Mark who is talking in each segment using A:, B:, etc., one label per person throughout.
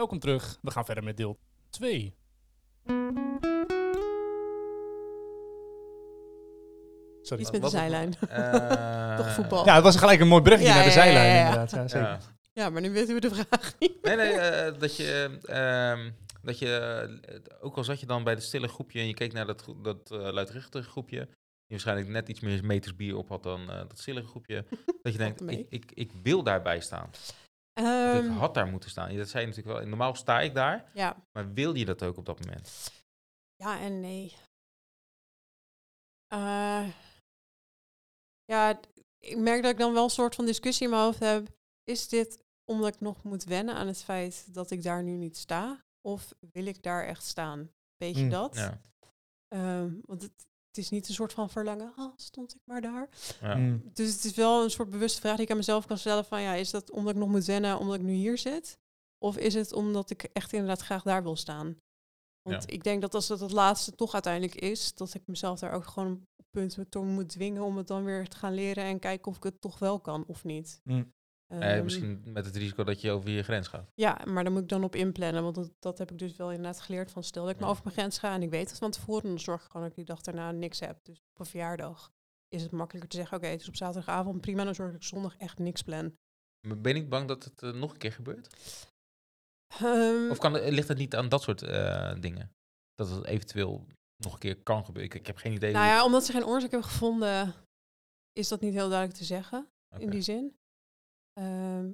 A: Welkom terug. We gaan verder met deel 2. Sorry.
B: Iets met de
C: Wat-
B: zijlijn.
C: Eh,
B: Toch voetbal.
A: Ja, het was gelijk een mooi bruggetje
B: Ja,
A: naar de
B: ja, ja,
A: zijlijn
B: ja, ja.
A: inderdaad. Ja, zeker.
C: Ja.
B: Ja, maar nu weten we de vraag niet.
C: Nee, nee, eh, dat je, ehm, dat je, eh, ook al zat je dan bij het stille groepje en je keek naar dat, dat eh, luidruchtige groepje, die waarschijnlijk net iets meer meters bier op had dan eh, dat stille groepje, dat je denkt,
B: mee.
C: ik, ik, ik wil daarbij staan. Of
B: Ehm,
C: ik had daar moeten staan. Dat zei je natuurlijk wel. Normaal sta ik daar,
B: ja.
C: maar wil je dat ook op dat moment?
B: ja en nee. Eh, ja, ik merk dat ik dan wel een soort van discussie in mijn hoofd heb. Is dit omdat ik nog moet wennen aan het feit dat ik daar nu niet sta? Of wil ik daar echt staan? Weet je
A: Hmm,
B: dat?
C: Ja.
B: Ehm, want het, het is niet een soort van verlangen. Oh, stond ik maar daar.
C: Ja.
A: Mm.
B: Dus het is wel een soort bewuste vraag die ik aan mezelf kan stellen van ja, is dat omdat ik nog moet wennen omdat ik nu hier zit? Of is het omdat ik echt inderdaad graag daar wil staan? Want
C: Ja.
B: ik denk dat als het het laatste toch uiteindelijk is, dat ik mezelf daar ook gewoon op punten toe moet dwingen om het dan weer te gaan leren en kijken of ik het toch wel kan of niet.
A: Mm.
C: Eh,
B: Ehm,
C: misschien met het risico dat je over je grens gaat.
B: Ja, maar daar moet ik dan op inplannen, want dat, dat heb ik dus wel inderdaad geleerd van stel dat ik maar
C: Ja.
B: over mijn grens ga en ik weet het van tevoren, dan zorg ik gewoon dat ik die dag daarna niks heb. Dus op een verjaardag is het makkelijker te zeggen, oké, het is op zaterdagavond prima, dan zorg ik zondag echt niks plan.
C: Maar ben ik bang dat het eh, nog een keer gebeurt?
B: Ehm,
C: Of kan, ligt het niet aan dat soort eh, dingen? Dat het eventueel nog een keer kan gebeuren? Ik, ik heb geen idee.
B: nou ja, omdat ze geen oorzaak hebben gevonden, is dat niet heel duidelijk te zeggen in die zin. Ehm,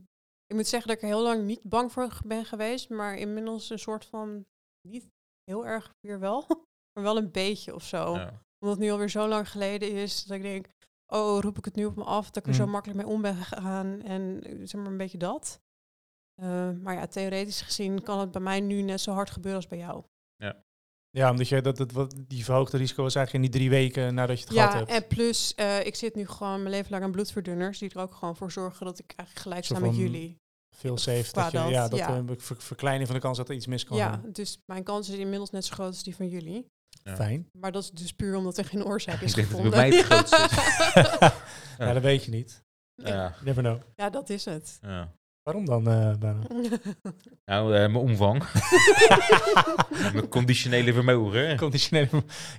B: ik moet zeggen dat ik er heel lang niet bang voor ben geweest, maar inmiddels een soort van, niet heel erg weer wel, maar wel een beetje of zo.
C: Ja.
B: Omdat het nu alweer zo lang geleden is dat ik denk, oh, roep ik het nu op me af, dat ik er zo
A: Mm.
B: makkelijk mee om ben gegaan en eh, zeg maar een beetje dat. Eh, maar ja, theoretisch gezien kan het bij mij nu net zo hard gebeuren als bij jou.
A: Ja, omdat je dat, dat, wat, die verhoogde risico was eigenlijk in die drie weken nadat je het
B: Ja,
A: gehad hebt.
B: en plus, eh, ik zit nu gewoon mijn leven lang aan bloedverdunners, die er ook gewoon voor zorgen dat ik eigenlijk gelijk sta met jullie.
A: Veel safe. Dat je,
B: dat,
A: ja, dat
B: ja.
A: eh, ver- verkleining van de kans dat er iets mis kan
B: Ja,
A: gaan.
B: dus mijn kans is inmiddels net zo groot als die van jullie.
C: Ja.
A: Fijn.
B: Maar dat is dus puur omdat er geen oorzaak is
C: Ik denk dat het
B: gevonden.
C: bij mij het grootste is.
A: ja, dat weet je niet.
C: Ja.
A: Never know.
B: Ja, dat is het.
C: ja.
A: Waarom dan? eh?
C: Nou, eh, mijn omvang. mijn conditionele vermogen.
A: Conditionele.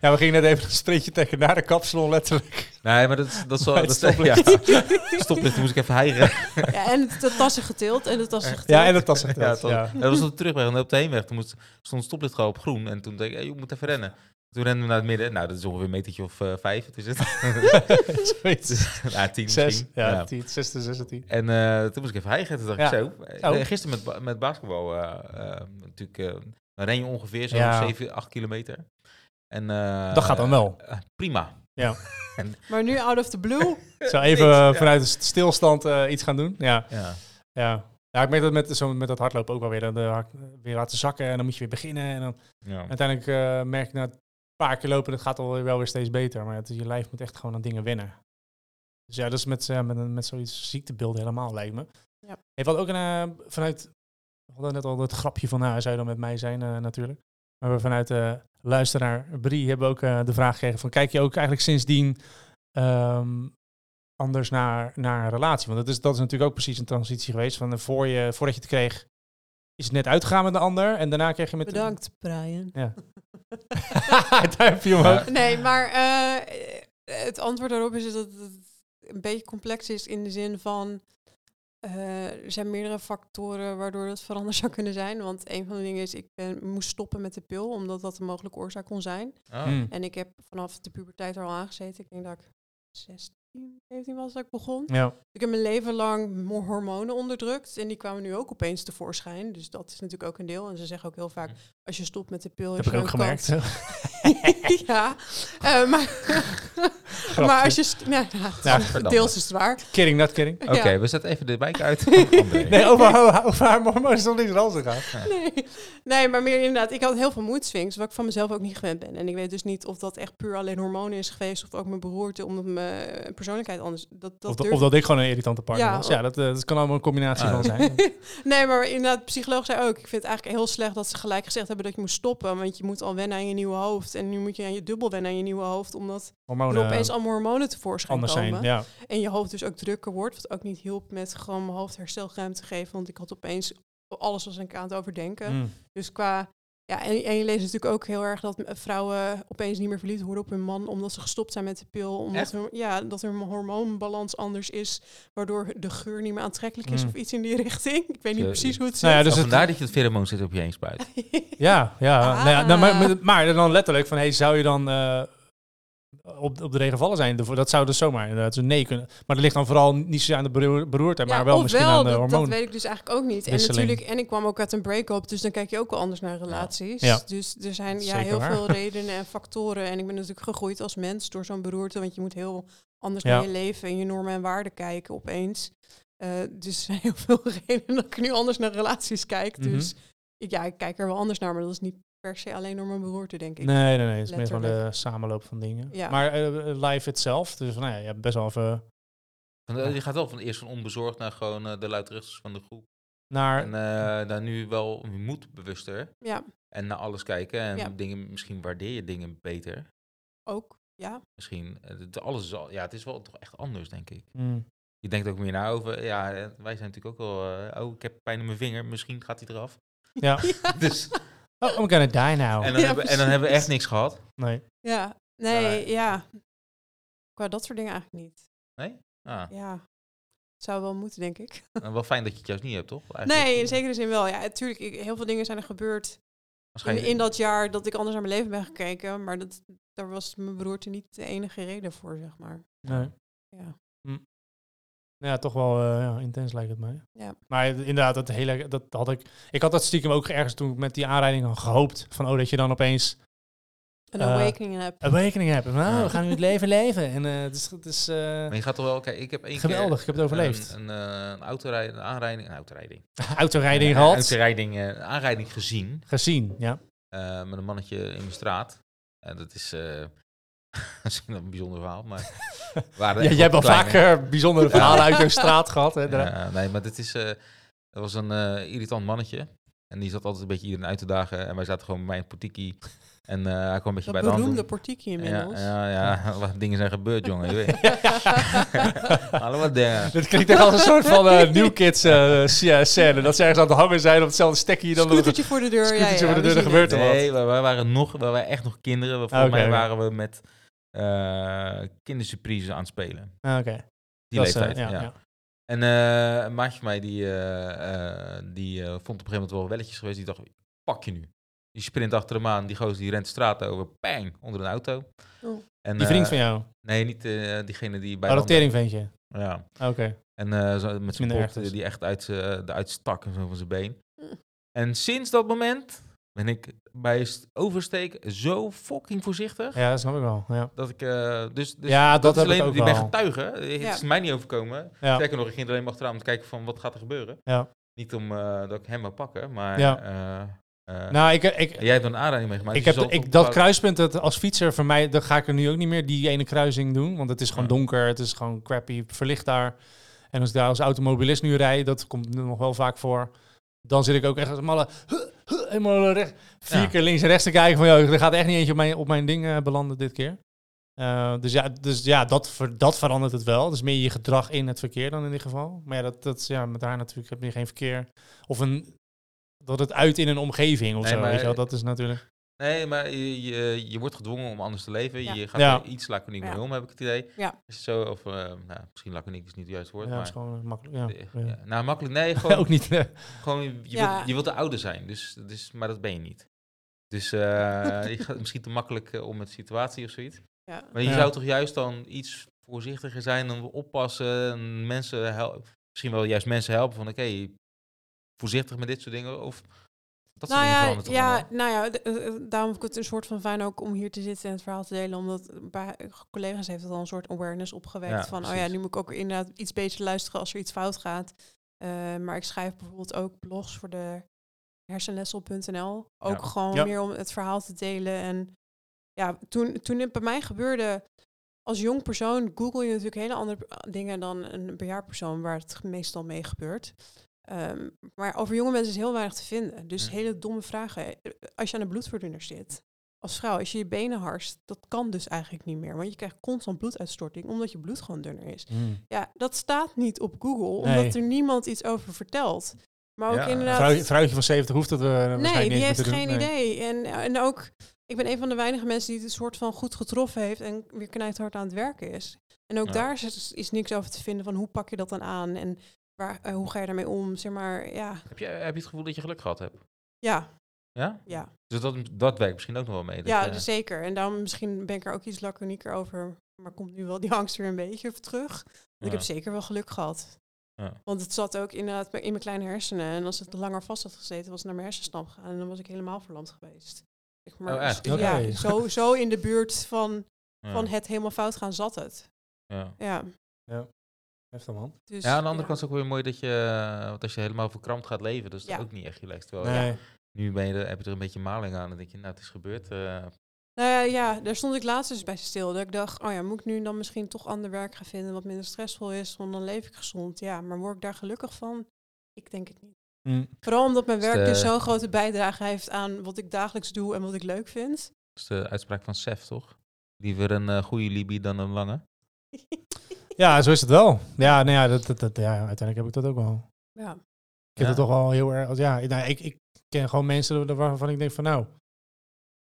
A: Ja, we gingen net even een sprintje tegen naar de kapsalon, letterlijk.
C: Nee, maar dat, dat is wel... Dat, ja,
A: stoplicht.
C: stoplicht moest ik even hijgen.
B: ja, en de tassen getild en de tassen getild.
A: Ja, en dat was het.
C: Ja,
A: Ja.
C: Dat was op de terugweg. En op de heenweg toen moest, stond het stoplicht gewoon op groen. En toen dacht ik, hey, je moet even rennen. Toen renden we naar het midden. Nou, dat is ongeveer een metertje of eh, vijf. Is het?
A: Zoiets.
C: ja, tien
A: Zes.
C: misschien.
A: Ja,
C: Ja.
A: tien, zes to zes to tien.
C: En eh, toen moest ik even hijgen. Toen dacht
A: Ja.
C: ik zo. eh,
A: Oh.
C: Gisteren met, met basketbal eh, eh, natuurlijk... eh, dan ren je ongeveer zo'n
A: Ja.
C: 7, 8 kilometer. En, eh,
A: Dat gaat dan wel.
C: eh, prima.
B: Maar nu out of the blue.
A: Zo even
C: Niks,
A: eh,
C: ja.
A: vanuit de st- stilstand eh, iets gaan doen. Ja,
C: Ja.
A: ja. Ja, ik merk dat met, zo, met dat hardlopen ook wel weer. Dan, eh, weer laten zakken en dan moet je weer beginnen. En dan
C: Ja.
A: uiteindelijk eh, merk ik na een paar keer lopen, dat gaat al wel weer steeds beter. Maar het, je lijf moet echt gewoon aan dingen wennen. Dus ja, dat is met, eh, met, met zoiets ziektebeelden helemaal lijkt me.
B: Ja.
A: Heeft wat ook een, eh, vanuit, we hadden net al het grapje van, nou, zou dan met mij zijn eh, natuurlijk. Maar we vanuit de luisteraar Brie hebben ook de vraag gekregen van, kijk je ook eigenlijk sindsdien ehm, anders naar, naar een relatie? Want dat is, dat is natuurlijk ook precies een transitie geweest. Van, voor je, voordat je het kreeg, is het net uitgegaan met de ander. En daarna kreeg je met...
B: Bedankt, Brian.
A: Ja. Duimpje omhoog.
C: Ja.
B: Nee, maar eh, het antwoord daarop is dat het een beetje complex is in de zin van eh, er zijn meerdere factoren waardoor dat veranderd zou kunnen zijn. Want een van de dingen is, ik ben, moest stoppen met de pil, omdat dat een mogelijke oorzaak kon zijn.
C: Oh.
A: Hmm.
B: En ik heb vanaf de puberteit er al aangezeten. Ik denk dat ik 16, 17 was dat ik begon.
A: Ja.
B: Ik heb mijn leven lang mo- hormonen onderdrukt. En die kwamen nu ook opeens tevoorschijn. Dus dat is natuurlijk ook een deel. En ze zeggen ook heel vaak, als je stopt met de pil...
A: Heb ik
B: je
A: ook gemerkt.
B: ja, eh, maar, maar als je... st- Nou, ja,
C: verdamme.
B: deels is het waar.
A: Kidding, not kidding.
C: Oké,
B: Ja.
C: we zetten even de bike uit.
A: Nee, over, over haar hormonen is nog niet zo gegaan.
B: Nee. nee, maar meer inderdaad, ik had heel veel mood swings, wat ik van mezelf ook niet gewend ben. En ik weet dus niet of dat echt puur alleen hormonen is geweest, of ook mijn beroerte, omdat mijn persoonlijkheid anders... Dat, dat
A: Of, dat-
B: durf
A: of dat ik gewoon een irritante partner
B: Ja,
A: was. Ja, dat, eh, dat kan allemaal een combinatie
C: Ah.
A: van zijn.
B: nee, maar inderdaad, de psycholoog zei ook, ik vind het eigenlijk heel slecht dat ze gelijk gezegd hebben dat je moet stoppen, want je moet al wennen aan je nieuwe hoofd. En nu moet je aan je dubbel wennen aan je nieuwe hoofd, omdat er opeens allemaal hormonen tevoorschijn
A: anders
B: komen.
A: zijn. Ja.
B: En je hoofd dus ook drukker wordt, wat ook niet hielp met gewoon mijn hoofd herstelruimte geven, want ik had opeens alles was ik aan het overdenken.
A: Mm.
B: Dus qua... Ja, en, en je leest natuurlijk ook heel erg dat vrouwen opeens niet meer verliefd worden op hun man, omdat ze gestopt zijn met de pil. Omdat hun, ja, dat hun hormoonbalans anders is, waardoor de geur niet meer aantrekkelijk is
A: Mm.
B: of iets in die richting. Ik weet niet precies hoe het zit.
A: Nou ja,
C: Dus
A: het-
C: vandaar dat je het pheromoon zit op je heen spuit.
A: Ja, ja. Nou ja nou, maar,
B: Ah.
A: maar, dan letterlijk van, hey, zou je dan eh, op, op de regen vallen zijn? Dat zou dus zomaar inderdaad zo nee kunnen. Maar dat ligt dan vooral niet zo aan de beroer- beroerdheid, maar wel misschien aan de
B: dat,
A: hormoon.
B: dat weet ik dus eigenlijk ook niet. En natuurlijk, en ik kwam ook uit een break-up, dus dan kijk je ook wel anders naar relaties.
A: Ja.
B: Dus er zijn ja, heel
A: waar.
B: veel redenen en factoren. En ik ben natuurlijk gegroeid als mens door zo'n beroerte, want je moet heel anders naar je leven en je normen en waarden kijken opeens. Eh, dus er zijn heel veel redenen dat ik nu anders naar relaties kijk.
A: Mhm.
B: Dus ik, ja, ik kijk er wel anders naar, maar dat is niet per se alleen door mijn beroerte, denk ik.
A: Nee, nee, nee. Het is meer gewoon de samenloop van dingen.
B: Ja.
A: Maar eh, live itself, dus van, nou ja, je hebt best wel even
C: Van, eh, Je gaat wel van eerst van onbezorgd naar gewoon eh, de luidruchtigste van de groep.
A: naar...
C: En eh daar nu wel, je moet bewuster.
B: Ja,
C: En naar alles kijken. En
B: Ja.
C: dingen, misschien waardeer je dingen beter.
B: ook. Ja,
C: Misschien, eh, het- alles is al, ja, het is wel toch echt anders, denk ik.
A: Mm.
C: Je denkt ook meer na over, ja, eh, wij zijn natuurlijk ook wel, eh, oh, ik heb pijn in mijn vinger, misschien gaat hij eraf.
A: Ja.
C: Dus,
A: Oh, I'm gonna die now.
C: en, dan
B: Ja,
C: hebben, en dan hebben we echt niks gehad.
A: Nee.
B: ja. Nee,
C: Nee.
B: ja. Qua dat soort dingen eigenlijk niet.
C: Ah,
B: Ja, het zou wel moeten, denk ik.
C: en wel fijn dat je het juist niet hebt, toch? Eigenlijk.
B: Nee, in zekere zin wel. Ja, natuurlijk, heel veel dingen zijn er gebeurd in,
C: Waarschijnlijk-
B: in dat jaar dat ik anders naar mijn leven ben gekeken. Maar dat, daar was mijn beroerte niet de enige reden voor, zeg maar.
A: nee.
B: Ja,
A: Ja, toch wel eh, ja, intens lijkt het mij.
B: ja.
A: Maar inderdaad, dat hele, dat had ik. Ik had dat stiekem ook ergens toen ik met die aanrijding had gehoopt. Van oh, dat je dan opeens
B: een
A: Eh,
B: awakening heb.
A: awakening hebt. Nou,
C: Ja.
A: we gaan nu het leven leven. En eh, het is, het is eh,
C: Maar je gaat toch wel, kijk, ik heb één
A: geweldig. Ik heb het overleefd.
C: Een, een, eh, een autorijding, een aanrijding, een autorijding.
A: Autorijding
C: Een
A: gehad.
C: Autorijding, eh, een aanrijding gezien
A: Gezien, ja.
C: eh, met een mannetje in de straat. En dat is, eh dat is een bijzonder verhaal, maar... waren
A: ja jij hebt wel vaker bijzondere verhalen uit jouw straat gehad. Hè,
C: Ja, nee, maar dit is, eh dat was een eh, irritant mannetje. En die zat altijd een beetje iedereen uit te dagen. En wij zaten gewoon bij mij in Portiki. En eh, hij kwam een beetje
B: Dat
C: bij de hand
B: beroemde
C: doen.
B: Portiki
C: Ja,
B: inmiddels.
C: ja, ja, wat dingen zijn gebeurd, jongen. Je weet. Allemaal dingen.
A: Dit klinkt echt als een soort van eh New Kids eh, sc- scène. Dat ze ergens aan het hangen zijn op hetzelfde stekje. Dan
B: Scootertje voor de deur. ja,
A: Scootertje
B: ja,
A: voor de deur, er gebeurt
B: het.
A: er wat.
C: Nee, wij, wij waren nog, wij waren echt nog kinderen. Volgens mij waren we met eh kindersurprise aan het spelen.
A: Ah, Oké.
C: Die
A: Dat is, eh,
C: leeftijd, ja.
A: ja.
C: En eh, een maatje van mij, die, eh, eh, die eh, vond op een gegeven moment wel welletjes geweest. Die dacht, pak je nu. Die sprint achter hem aan. Die gozer die rent de straat over. Bang, onder een auto.
B: Oh.
C: En,
A: Die vriend van jou.
C: Nee, niet eh, diegene die bij de
A: Adopteringventje.
C: ander- Ja.
A: Oké.
C: En eh, zo, met zijn
A: erg dus.
C: die echt uit, z'n- de uitstak en zo van zijn been.
B: Mm.
C: En sinds dat moment ben ik bij st- oversteek zo fucking voorzichtig.
A: Ja, dat snap ik wel. Ja,
C: Dat ik, eh, dus, dus
A: Ja, dat
C: is
A: heb ik
C: alleen,
A: ook
C: ik ben getuige. Het
B: Ja.
C: is mij niet overkomen.
A: ja.
C: Sterker nog, ik ging er alleen maar achteraan om te kijken van wat gaat er gebeuren.
A: ja.
C: Niet om eh, dat ik hem wil pakken, maar
A: Ja.
C: eh, eh,
A: Nou, ik, ik,
C: jij hebt een aanrijding meegemaakt.
A: ik
C: dus
A: heb ik, dat kruispunt het, als fietser voor mij, dan ga ik er nu ook niet meer die ene kruising doen. Want het is gewoon
C: Ja.
A: donker, het is gewoon crappy verlicht daar. En als ik daar als automobilist nu rijd, dat komt nog wel vaak voor. Dan zit ik ook echt als een malle, huh, helemaal recht, vier
C: Ja.
A: keer links en rechts te kijken van, joh, er gaat echt niet eentje op mijn, op mijn ding eh, belanden dit keer. Eh, dus ja, dus ja dat, ver, dat verandert het wel. Dus meer je gedrag in het verkeer dan in dit geval. Maar ja, dat, dat ja, met haar natuurlijk heb je geen verkeer. Of een, dat het uit in een omgeving of
C: Nee,
A: zo,
C: maar-
A: weet je wel. Dat is natuurlijk...
C: Nee, maar je, je, je wordt gedwongen om anders te leven.
B: Ja.
C: Je gaat
A: Ja.
C: iets laconiek mee
B: Ja.
C: om, heb ik het idee.
B: Ja.
C: Is het zo? Of, eh, nou, misschien laconiek is niet het juiste woord,
A: Ja,
C: maar...
A: is gewoon makkelijk. Ja,
C: eh,
A: ja.
C: ja. Nou, makkelijk, nee, gewoon,
A: ook niet. eh,
C: gewoon je, wilt, je wilt de oude zijn, dus, dus, maar dat ben je niet. Dus eh, je gaat misschien te makkelijk om met de situatie of zoiets.
B: Ja.
C: Maar je
A: Ja.
C: zou toch juist dan iets voorzichtiger zijn en oppassen en mensen helpen. Misschien wel juist mensen helpen van oké, voorzichtig met dit soort dingen. Of dat
B: nou
C: dingen
B: ja, ja, nou ja, eh, eh, daarom vind ik het een soort van fijn ook om hier te zitten en het verhaal te delen. Omdat bij collega's heeft het al een soort awareness opgewekt.
C: Ja,
B: van, oh ja, nu moet ik ook inderdaad iets beter luisteren als er iets fout gaat. Eh, maar ik schrijf bijvoorbeeld ook blogs voor de hersenletsel.nl. Ook
C: Ja.
B: gewoon meer om het verhaal te delen. En ja, toen, toen het bij mij gebeurde, als jong persoon google je natuurlijk hele andere p- dingen dan een bejaard waar het meestal mee gebeurt. Ehm, maar over jonge mensen is heel weinig te vinden. Dus
C: Ja.
B: hele domme vragen. Eh, Als je aan de bloedverdunner zit, als vrouw, als je je benen harst, dat kan dus eigenlijk niet meer. Want je krijgt constant bloeduitstorting, omdat je bloed gewoon dunner is.
A: hmm.
B: Ja, dat staat niet op Google,
A: Nee.
B: omdat er niemand iets over vertelt. Maar ook
C: Ja.
B: inderdaad...
A: Vrouw, vrouwtje van 70 hoeft dat we waarschijnlijk
B: Nee,
A: niet
B: die
A: eens
B: heeft geen
A: doen. Nee.
B: idee. En, en ook, ik ben een van de weinige mensen die het een soort van goed getroffen heeft en weer knijthard aan het werken is. En ook
C: Ja.
B: daar is, is niks over te vinden van hoe pak je dat dan aan en waar, eh, hoe ga je daarmee om, zeg maar, ja.
C: Heb je, heb je het gevoel dat je geluk gehad hebt?
B: Ja,
C: Ja?
B: ja.
C: Dus dat, dat werkt misschien ook nog wel mee. dat
B: Ja,
C: je-
B: dus zeker. En daarom misschien ben ik er ook iets laconieker over. Maar komt nu wel die angst weer een beetje terug. Want Ik heb zeker wel geluk gehad.
C: Ja.
B: Want het zat ook inderdaad in mijn kleine hersenen. En als het langer vast had gezeten, was het naar mijn hersenstam gegaan. En dan was ik helemaal verlamd geweest. Zeg maar,
C: Oh, echt?
B: Ja, zo, zo in de buurt van,
C: Ja.
B: van het helemaal fout gaan zat het.
C: Ja.
B: Ja,
A: Heftig man.
B: dus,
C: ja, aan de andere kant is het ook weer mooi dat je, eh, want als je helemaal verkrampt gaat leven, dat is
B: Ja.
C: ook niet echt relaxed. Terwijl,
A: Nee.
C: ja, nu ben je er, heb je er een beetje maling aan en denk je, nou, het is gebeurd. eh,
B: Nou ja, ja, daar stond ik laatst dus bij stil. Dat ik dacht, oh ja, moet ik nu dan misschien toch ander werk gaan vinden wat minder stressvol is, want dan leef ik gezond. Ja, maar word ik daar gelukkig van? Ik denk het niet.
A: Hm.
B: Vooral omdat mijn werk
C: de-
B: dus zo'n grote bijdrage heeft aan wat ik dagelijks doe en wat ik leuk vind.
C: dat is de uitspraak van Sef, toch? Liever een eh, goede Libie dan een lange.
A: Ja, zo is het wel. Ja, nou ja, dat, dat, dat- ja, uiteindelijk heb ik dat ook wel.
B: ja.
A: Ik heb
C: Ja.
A: het toch wel heel erg. Ja, ik- nou, ik, ik ken gewoon mensen waarvan ik denk van nou,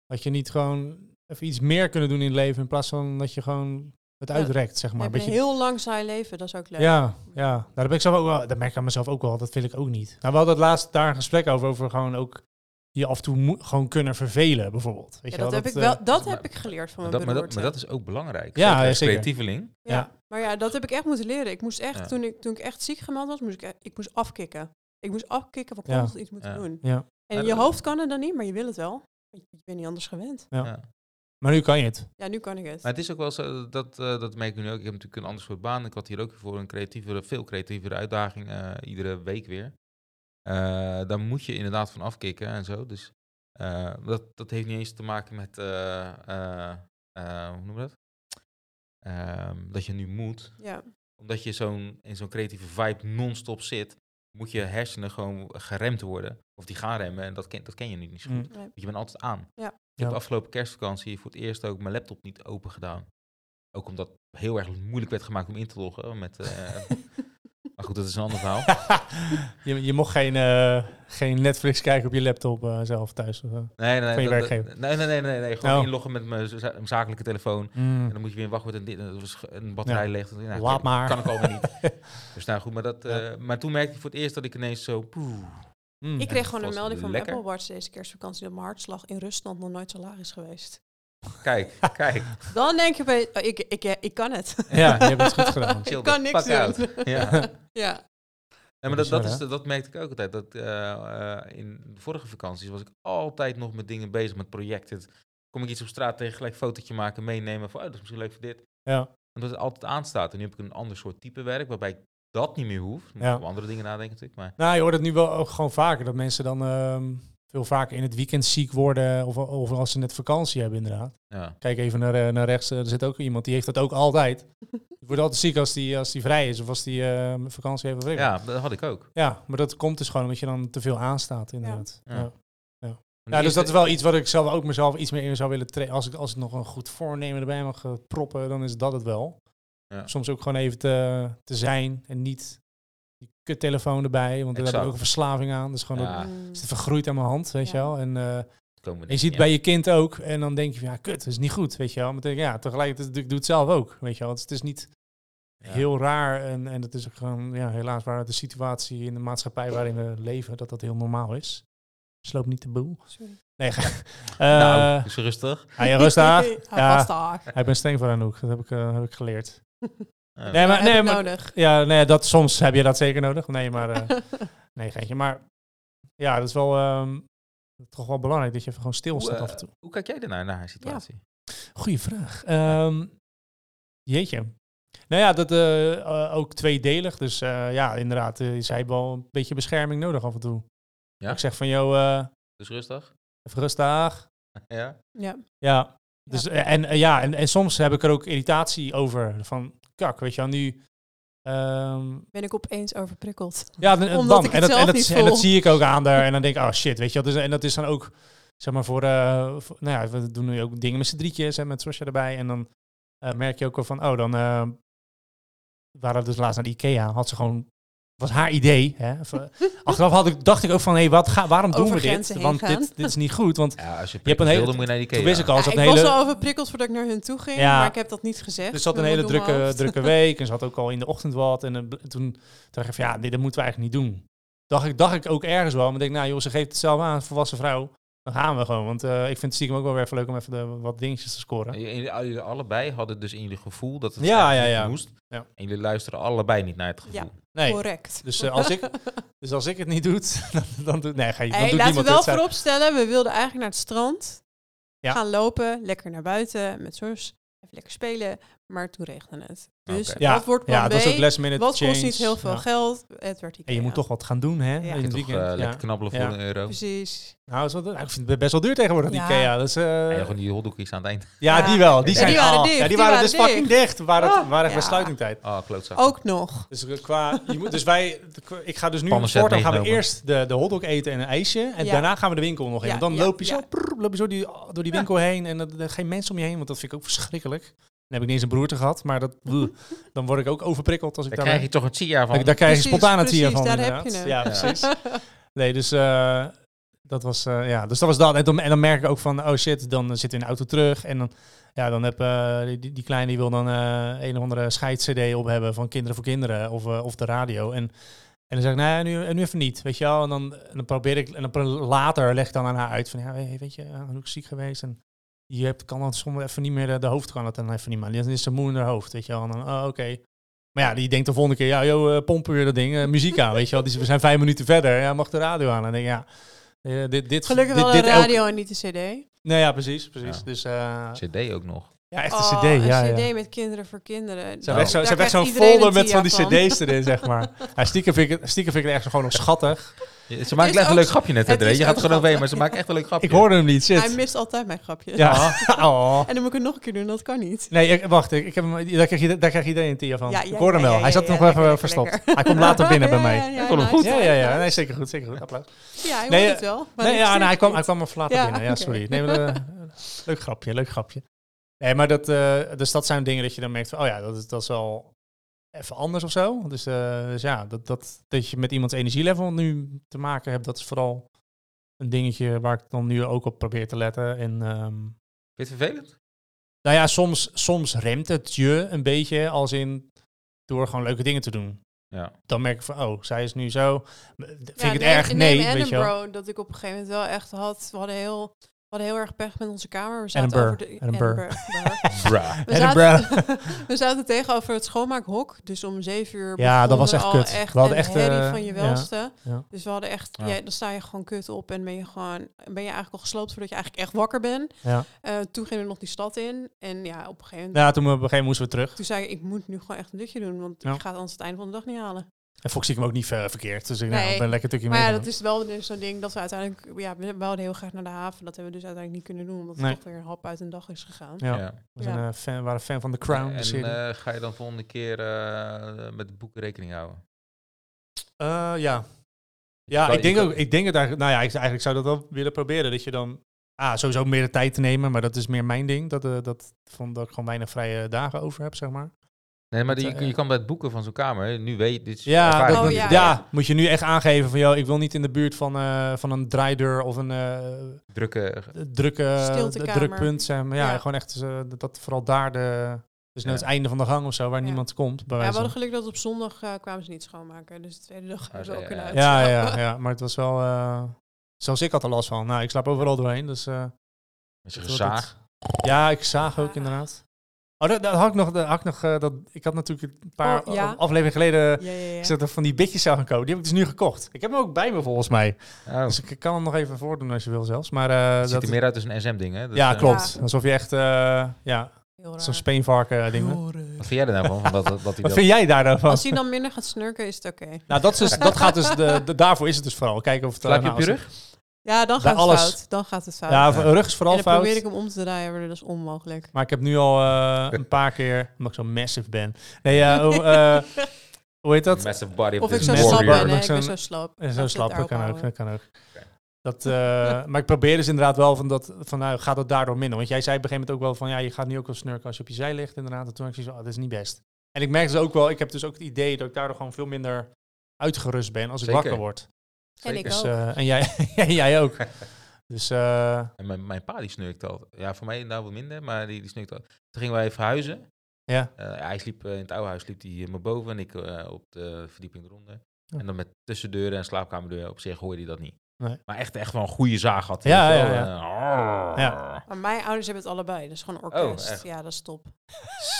A: had je niet gewoon even iets meer kunnen doen in het leven in plaats van dat je gewoon het
B: Ja.
A: uitrekt, zeg
B: Je
A: maar.
B: een
A: Beetje,
B: heel lang saai leven, dat is ook leuk.
A: ja, ja. Nou, dat ben ik zelf ook wel. Dat merk ik aan mezelf ook wel. Dat wil ik ook niet. Nou, we hadden het laatst daar een gesprek over, over gewoon ook je af en toe moet gewoon kunnen vervelen, bijvoorbeeld. Weet
B: Ja,
A: je
B: dat
A: wel,
B: heb ik
A: eh,
B: wel. Dat
C: maar-
B: heb ik geleerd van mijn
C: dat, maar, dat, maar dat is ook belangrijk.
A: Ja,
C: Zeker als
A: zeker.
C: creatieveling.
B: ja. Maar ja, dat heb ik echt moeten leren. Ik moest echt,
C: Ja.
B: toen, ik, toen ik echt ziek gemeld was, moest ik, e- ik moest afkicken. Ik moest afkicken van
A: Ja.
B: iets moeten
C: Ja.
B: doen.
A: Ja.
B: En
C: Ja,
B: je hoofd kan het dan niet, maar je wil het wel. Je je bent niet anders gewend.
A: Ja.
C: Ja.
A: Maar nu kan je het.
B: Ja, nu kan ik het.
C: Maar het is ook wel zo, dat, eh, dat merk ik nu ook. Ik heb natuurlijk een ander soort baan. Ik had hier ook voor een creatievere, veel creatievere uitdaging, eh, iedere week weer. Eh daar moet je inderdaad van afkicken en zo. Dus eh, dat, dat heeft niet eens te maken met, eh, eh, eh, hoe noemen we dat? Ehm, dat je nu moet.
B: Ja,
C: Omdat je zo'n, in zo'n creatieve vibe non-stop zit, moet je hersenen gewoon geremd worden. Of die gaan remmen en dat ken, dat ken je nu niet zo goed.
A: Hm.
B: nee.
C: Want je bent altijd aan.
B: Ja.
C: Ik
A: Ja.
C: heb de afgelopen kerstvakantie voor het eerst ook mijn laptop niet open gedaan. Ook omdat het heel erg moeilijk werd gemaakt om in te loggen. Met, eh, maar goed, dat is een ander verhaal.
A: je, je mocht geen, eh, geen Netflix kijken op je laptop eh, zelf thuis. Of, zo.
C: Nee, nee, nee.
A: Van je
C: dat-
A: werkgever.
C: dat- Nee, nee, nee, nee, nee. Gewoon
A: Oh.
C: inloggen met mijn za- mijn zakelijke telefoon.
A: Mm.
C: En dan moet je weer wachten met een, dit- en was een batterij
A: Ja.
C: leeg. Nou,
A: Laat
C: kan-
A: maar.
C: Kan ik allemaal niet. Dus nou goed, maar, dat,
A: Ja.
C: eh, maar toen merkte ik voor het eerst dat ik ineens zo... poeh,
A: Mm.
B: Ik kreeg gewoon een melding van mijn. Apple Watch deze kerstvakantie dat mijn hartslag in Rusland nog nooit zo laag is geweest.
C: Kijk, kijk.
B: Dan denk je bij, oh, ik, ik, ik, ik kan het.
A: Ja, je hebt het goed gedaan.
C: Chill
B: ik kan niks doen.
C: Ja.
B: ja.
C: Ja, maar dat, dat, is, dat merkte ik ook altijd. Dat, eh, eh, in de vorige vakanties was ik altijd nog met dingen bezig, met projecten. Kom ik iets op straat tegen, gelijk een fotootje maken, meenemen. Van, oh, dat is misschien leuk voor dit.
A: Ja.
C: Omdat het altijd aanstaat. En nu heb ik een ander soort type werk, waarbij ik dat niet meer hoef. Moet
A: Ja.
C: andere dingen nadenken natuurlijk. Maar
A: Nou, je hoort het nu wel ook gewoon vaker. Dat mensen dan ehm, veel vaker in het weekend ziek worden. Of, of als ze net vakantie hebben, inderdaad.
C: ja,
A: Kijk even naar, eh, naar rechts. eh, Er zit ook iemand die heeft dat ook altijd. Die wordt altijd ziek als die, als die vrij is. Of als die eh, vakantie heeft. of ik
C: ja, dat had ik ook.
A: ja, maar dat komt dus gewoon omdat je dan te veel aanstaat, inderdaad.
C: Ja.
A: Ja. Dus dat is wel iets wat ik zelf ook mezelf iets meer in zou willen trainen. Als ik, als ik nog een goed voornemen erbij mag proppen, dan is dat het wel.
C: Ja.
A: Soms ook gewoon even te, te zijn en niet die kuttelefoon erbij. Want daar heb ik ook een verslaving aan. Dus gewoon
C: Ja.
A: ook, het zit vergroeid aan mijn hand, weet
B: Ja.
A: je wel. En eh,
C: komen
A: je
C: niet-
A: ziet
C: ja.
A: bij je kind ook. En dan denk je van, ja, kut, dat is niet goed, weet je wel. Maar dan denk ik, ja, tegelijkertijd, ik doe het zelf ook, weet je wel. Het is- het is niet
C: Ja.
A: heel raar. En, en het is ook gewoon, ja, helaas waar de situatie in de maatschappij waarin we leven, dat dat heel normaal is. Sloop niet de boel.
B: Sorry.
A: Nee, ga.
C: nou,
A: Eh,
C: is rustig.
A: Hij ja, rustig.
B: Hij
A: Ja. Ik ben streng voor Anouk, dat heb ik, eh, heb ik geleerd.
C: Ja.
A: Nee, maar,
B: Heb
A: nee,
B: ik
A: maar,
B: nodig.
A: ja, nee, dat, soms heb je dat zeker nodig. Nee, maar, eh, nee, geintje. Maar ja, dat is wel ehm, toch wel belangrijk dat je even gewoon
C: Hoe,
A: stilstaat
C: eh,
A: af en toe.
C: hoe kijk jij ernaar, naar haar situatie?
A: Goeie vraag. Ehm, jeetje. Nou ja, dat eh, eh, ook tweedelig. Dus eh, ja, inderdaad, eh, zij heeft wel een beetje bescherming nodig af en toe.
C: Ja?
A: Ik zeg van, joh, eh,
C: Dus rustig?
A: even rustig.
C: Ja?
B: Ja.
A: Ja. Dus, eh, en, eh, ja, en, en soms heb ik er ook irritatie over. Van, kak, weet je wel, nu... ehm,
B: Ben ik opeens overprikkeld.
A: ja, dan,
B: Omdat
A: bam.
B: ik
A: en, dat, en, dat, en dat zie ik ook aan daar. En dan denk ik, oh shit, weet je wel. Dus, en dat is dan ook, zeg maar, voor... eh, voor- nou ja, we doen nu ook dingen met z'n drietjes en met Sosja erbij. En dan eh, merk je ook wel van, oh, dan... we waren dus laatst naar de Ikea. Had ze gewoon was haar idee. Hè. Eh, Achteraf had ik, dacht ik ook van, hé, wat ga, waarom doen
B: Over
A: we dit? Want dit, dit is niet goed. Want
C: Ja, als je
A: hebt een
C: prikkels
A: hele-
C: wilde, moet je naar die
A: toen wist ik al,
B: Ja, ik
A: een
B: was
A: hele...
B: al overprikkeld voordat ik naar hun toe ging,
A: Ja.
B: maar ik heb dat niet gezegd.
A: Dus ze had een hele drukke, drukke week en ze had ook al in de ochtend wat. En eh, bl- toen dacht ik van ja, dit dat moeten we eigenlijk niet doen. Dacht ik, dacht ik ook ergens wel. Maar ik denk, nou joh, ze geeft het zelf aan, een volwassen vrouw. Dan gaan we gewoon. Want eh, ik vind het stiekem ook wel weer even leuk om even de, wat dingetjes te scoren.
C: En jullie- allebei hadden dus in jullie gevoel dat het
A: Ja, ja, ja.
C: moest.
A: Ja.
C: En jullie luisteren allebei niet naar het gevoel.
B: Ja.
A: Nee.
B: Correct.
A: Dus, eh, als ik, dus als ik het niet doe, dan, dan, doet, nee, ga je, dan
B: Hey,
A: doet
B: laten we
A: niemand
B: wel vooropstellen, we wilden eigenlijk naar het strand
A: Ja.
B: gaan lopen, lekker naar buiten met zus, even lekker spelen, maar toen regende het. Dus.
A: Ja,
B: wat wordt plan
A: ja,
B: B?
A: dat was ook last minute
B: wat
A: change.
B: kost niet heel veel
A: Ja.
B: geld? Het werd
A: En je moet toch wat gaan doen, hè?
B: Ja.
A: In
C: Je
A: het
C: toch
A: weekend.
C: eh,
A: ja.
C: lekker knabbelen voor
A: Ja.
C: een euro.
B: Precies.
A: Nou, is wel- nou, ik vind het best wel duur tegenwoordig, die
B: Ja.
A: Ikea. Dat is, eh,
C: En gewoon die hotdoekjes aan het eind.
A: ja,
B: Ja.
A: die wel. Die,
C: Ja,
A: zijn,
B: die waren
A: oh,
B: dicht,
A: Ja, die,
B: die
A: waren
B: waren
A: dus fucking dicht. Waren, het,
B: Ah,
A: waren echt
B: ja.
A: sluitingtijd.
C: Oh, klootzak.
B: Ook nog.
A: Dus eh, qua, je moet, dus wij, ik ga dus nu voortaan gaan we eerst de, de hotdog eten en een ijsje. En
B: Ja.
A: daarna gaan we de winkel nog in.
B: Ja,
A: dan
B: ja,
A: loop je zo,
B: ja.
A: prrr, loop je zo die, door die winkel heen en geen mensen om je heen. Want dat vind ik ook verschrikkelijk. Dan heb ik niet eens een broerte gehad, maar dat, dan word ik ook overprikkeld als ik
C: Daar
A: daar...
C: krijg je toch een TIA van.
A: daar, daar krijg je spontaan het hier
B: precies,
A: van.
B: daar heb je hem.
A: Ja, precies. Nee, dus eh, dat was, eh, ja, dus dat was dat. En dan, en dan merk ik ook van, oh shit, dan zitten we in de auto terug. En dan, ja, dan heb eh, die, die, kleine die wil dan eh, een of andere scheid-cd op hebben van Kinderen voor Kinderen of, of de radio. En, en dan zeg ik, nee, nu, nu even niet, weet je wel. En dan, en dan probeer ik, en dan later leg ik dan aan haar uit van, ja, weet je, uh, ook ziek geweest. En je hebt, kan dan soms even niet meer, de, de hoofd kan het dan even niet meer. Dan is ze moe in haar hoofd, weet je wel. En dan, oh, oké. Maar ja, die denkt de volgende keer, ja, joh, eh, pompen weer dat ding, eh, muziek aan, weet je wel. Die, we zijn vijf minuten verder, ja, mag de radio aan. En dan denk ik, ja, eh, dit, dit,
B: Gelukkig
A: dit,
B: wel
A: dit elk-
B: radio en niet een cd.
A: Nee, ja, precies, precies.
C: Ja.
A: Dus, eh,
C: CD ook nog.
A: Ja, echt een
B: Oh,
A: cd,
B: een
A: ja, ja.
B: cd met kinderen voor kinderen.
A: Ze hebben
C: Nou,
A: echt zo- ze
B: Daar
A: hebben echt zo'n folder met van die
B: TIA van.
A: cd's erin, zeg maar. Ja, stiekem vind ik het, stiekem vind ik het echt gewoon nog schattig.
C: Ja, Ze maken
B: is
C: echt een leuk grapje net, hè,
B: het
C: Je gaat er gewoon overheen,
B: grappig.
C: maar ze maken echt een leuk grapje.
A: Ik hoorde hem niet,
B: Hij
A: shit.
B: mist altijd mijn grapjes.
A: Ja, oh.
B: En dan moet ik het nog een keer doen, dat kan niet.
A: Nee, ik, wacht, ik, ik heb hem, daar, krijg je, daar krijgt iedereen een tier van.
B: Ja,
A: ik hoorde hem wel.
B: ja,
A: Hij zat
B: ja,
A: nog
B: ja,
A: even
B: lekker,
A: verstopt.
B: lekker.
A: Hij komt later binnen bij mij.
B: Ja, ja,
C: Ik vond hem
B: nice.
C: goed.
A: Ja, ja, ja. Nee, zeker goed, zeker goed. Applaus.
B: Ja, hij hoort
A: eh,
B: het wel. maar
A: Nee,
B: ik
A: nee, hij kwam, hij even later binnen. Ja, sorry. Maar, leuk grapje, leuk grapje. Nee, maar dat, eh, dus dat zijn dingen dat je dan merkt van, oh ja, dat is, dat is wel even anders of zo. Dus, eh, dus ja, dat, dat, dat je met iemands energielevel nu te maken hebt, dat is vooral een dingetje waar ik dan nu ook op probeer te letten. En ehm,
C: Vind je het vervelend?
A: nou ja, soms, soms remt het je een beetje als in door gewoon leuke dingen te doen.
C: Ja.
A: Dan merk ik van, oh, zij is nu zo. Vind
B: Ja,
A: ik het
B: nee,
A: erg? Nee, weet je wel.
B: Dat ik op een gegeven moment wel echt had. We hadden heel, we hadden heel erg pech met onze kamer. We zaten
A: Edinburgh,
B: over de
A: Edinburgh.
B: Edinburgh. We zaten, we zaten tegenover het schoonmaakhok. Dus om zeven uur
A: Ja, dat was echt
B: al
A: kut.
B: echt
A: We hadden echt, eh,
B: van je welste.
A: ja.
B: Dus we hadden echt,
C: Ja.
B: ja, dan sta je gewoon kut op en ben je gewoon, ben je eigenlijk al gesloopt voordat je eigenlijk echt wakker bent.
A: Ja.
B: Eh, toen gingen we nog die stad in en ja, op een gegeven moment,
A: ja, toen we op een gegeven moment moesten we terug.
B: toen zei ik, ik moet nu gewoon echt een dutje doen, want
A: Ja.
B: ik ga het anders het einde van de dag niet halen.
A: En Fox zie ik hem ook niet ver verkeerd. Dus ik nou,
B: Nee.
A: ben lekker een stukje
B: Maar ja,
A: mee.
B: dat is wel dus zo'n ding dat we uiteindelijk, ja, we wilden heel graag naar de haven. Dat hebben we dus uiteindelijk niet kunnen doen, omdat het
A: Nee.
B: toch weer een hap uit een dag is gegaan.
A: Ja,
C: Ja.
A: we zijn,
B: Ja.
A: eh, fan, waren fan van The Crown.
C: En
A: serie.
C: eh, ga je dan volgende keer eh, met de boeken rekening houden?
A: Eh, ja, ja ik, denk ook, ik denk het eigenlijk, nou ja, ik, eigenlijk zou dat wel willen proberen. Dat je dan, ah, sowieso meer de tijd te nemen, maar dat is meer mijn ding. Dat, eh, dat, van, dat ik gewoon weinig vrije dagen over heb, zeg maar.
C: Nee, maar die,
A: eh,
C: je kan bij het boeken van zo'n kamer, nu weet dit
A: Ja, dat,
B: Oh, ja,
A: ja,
B: ja.
A: moet je nu echt aangeven van, joh, ik wil niet in de buurt van, eh, van een draaideur of een eh,
C: drukke...
A: drukke
B: Stiltekamer.
A: druk punt zijn. Maar ja,
B: Ja.
A: gewoon echt dat, dat vooral daar de, dus net
C: Ja.
A: het einde van de gang of zo, waar
B: Ja.
A: niemand komt. Bij
B: Ja, we hadden geluk dat op zondag kwamen ze niet schoonmaken. Dus de tweede dag hebben we
C: ja,
B: ook kunnen
C: ja.
A: Ja, ja, ja, maar het was wel, eh, zelfs ik had er last van. Nou, ik slaap overal doorheen, dus... eh,
C: Met je gezaag.
A: Ja, ik zaag ook inderdaad. Oh, dat, dat had ik nog. Dat had ik, nog eh, dat, ik had natuurlijk een paar
B: Oh, ja.
A: afleveringen geleden.
B: Ja, ja, ja.
A: Ik zat er van die bitjes zou gaan kopen. Die heb ik dus nu gekocht. Ik heb hem ook bij me volgens mij.
C: Oh,
A: Dus ik kan hem nog even voordoen als je wil zelfs. Maar
C: het
A: eh
C: ziet
A: dat,
C: er meer uit als een SM-ding, hè? Dat,
A: ja,
C: eh,
A: klopt.
B: Ja.
A: Alsof je echt, eh, ja, zo'n speenvarken eh, ding.
C: Wat vind jij er nou van? dat, dat,
A: Wat
C: dat...
A: vind jij daar dan van?
B: Als hij dan minder gaat snurken, is het oké.
A: Nou, dat, is dus, dat gaat dus, de, de- daarvoor is het dus vooral. Kijken of het...
C: Slaap je
A: nou,
B: Ja, dan gaat het
A: alles.
B: fout. Dan gaat het fout.
A: Ja, rug is vooral
B: en dan
A: fout.
B: probeer ik hem om te draaien, maar dat is onmogelijk.
A: Maar ik heb nu al eh, een paar keer, omdat ik zo massive ben. Nee, ja, hoe, eh, hoe heet dat?
C: Massive body of
B: Of ik zo
A: Massive
B: slap ben, ik ben zo slap.
A: En zo
B: het
A: slap, dat kan ook. Dat kan ook. Dat, eh, maar ik probeer dus inderdaad wel van dat, van nou, gaat dat daardoor minder? Want jij zei op een gegeven moment ook wel van, ja, je gaat nu ook wel snurken als je op je zij ligt, inderdaad. En toen ik zoiets van, oh, dat is niet best. En ik merk dus ook wel, ik heb dus ook het idee dat ik daardoor gewoon veel minder uitgerust ben als ik
C: Zeker.
A: wakker word.
B: En ik
C: Zeker.
B: ook.
A: Dus, eh, en jij, jij ook. Dus eh,
C: En mijn, mijn pa die snurkt al. Ja, voor mij nou wat minder, maar die, die snurkt al. Toen gingen wij verhuizen.
A: ja,
C: Eh, hij sliep in het oude huis, sliep hij maar boven en ik eh, op de verdieping eronder.
A: Ja.
C: En dan met tussendeuren en slaapkamerdeur op zich hoorde hij dat niet.
A: Nee.
C: Maar echt, echt wel een goede zaag had. hij,
A: Ja, ja, ja. Ja.
B: Maar mijn ouders hebben het allebei. Dat is gewoon een orkest.
C: Oh, echt?
B: ja, dat is top.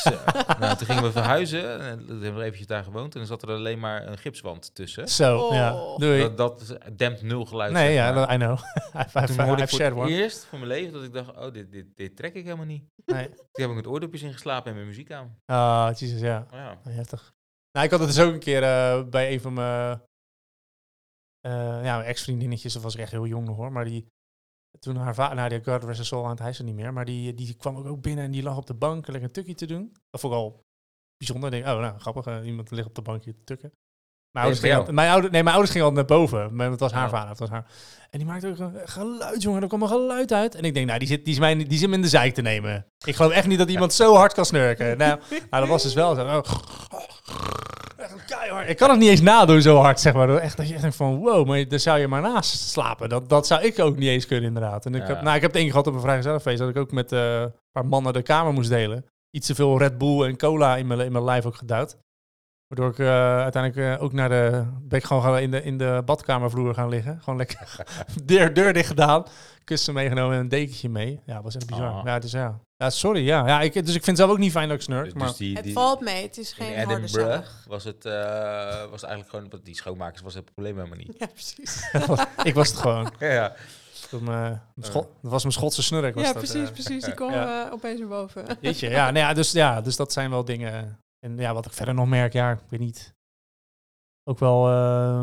C: Zo. nou, toen gingen we verhuizen en toen hebben we eventjes daar gewoond. En dan zat er alleen maar een gipswand tussen.
A: zo,
B: Oh.
A: ja. Doei.
C: Dat, dat dempt nul geluid.
A: nee, ja, dat, I know. I've, I've,
C: Toen hoorde
A: I've
C: ik voor
A: shared
C: het
A: one.
C: eerst van mijn leven dat ik dacht, oh, dit, dit, dit trek ik helemaal niet.
A: Nee.
C: Toen heb ik met oordopjes ingeslapen en mijn muziek aan.
A: Ah, jezus, ja.
C: Ja.
A: Heftig. Nou, ik had het dus ook een keer eh, bij een van mijn eh, ja, ex-vriendinnetjes. Dat was echt heel jong nog hoor. Maar die, toen haar vader, nou die God rest soul aan het hij is er niet meer. Maar die, die kwam ook, ook binnen en die lag op de bank lekker een tukje te doen. Dat vond ik al bijzonder. Ik denk, oh nou, grappig. eh, iemand ligt op de bankje te tukken. Mijn ouders, gingen mijn, ouder, nee, mijn ouders gingen altijd naar boven. Maar het was haar
C: Oh.
A: vader. Het was haar. En die maakte ook een geluid, jongen. Er kwam een geluid uit. En ik denk, nou, die zit, die, is mij, die zit me in de zijk te nemen. Ik geloof echt niet dat iemand zo hard kan snurken. Nou, nou dat was dus wel zo. Oh. Echt keihard. Ik kan het niet eens nadoen zo hard, zeg maar. Echt dat je echt denkt van, wow, maar daar zou je maar naast slapen. Dat, dat zou ik ook niet eens kunnen, inderdaad. En ik,
C: Ja.
A: heb, nou, ik heb het één gehad op een vrijgezellenfeest... dat ik ook met een paar mannen de kamer moest delen. Iets te veel Red Bull en cola in mijn, in mijn lijf ook geduwd. Waardoor ik eh, uiteindelijk eh, ook naar de... ben ik gewoon gaan in de, in de badkamervloer gaan liggen. Gewoon lekker deur, deur dicht gedaan. Kussen meegenomen en een dekentje mee. Ja, was echt bizar.
C: Ah.
A: Ja, dus ja. ja, sorry. Ja. Ja, ik, dus ik vind het zelf ook niet fijn dat ik snurk.
C: Dus,
A: maar
C: dus die,
B: Het valt mee. Het is geen harde zaag.
C: was het, eh, was het eigenlijk gewoon, dat die schoonmakers was het probleem helemaal niet.
B: Ja, precies.
A: ik was het gewoon.
C: ja,
A: Toen, eh, mijn Schot- dat was mijn Schotse snurk. Was
B: Ja,
A: dat,
B: precies, precies. Die kwam
A: Ja.
B: opeens naar boven.
A: Jeetje, ja, nou ja, dus, ja, dus dat zijn wel dingen. En ja, wat ik verder nog merk, ja, ik weet niet. Ook wel, eh,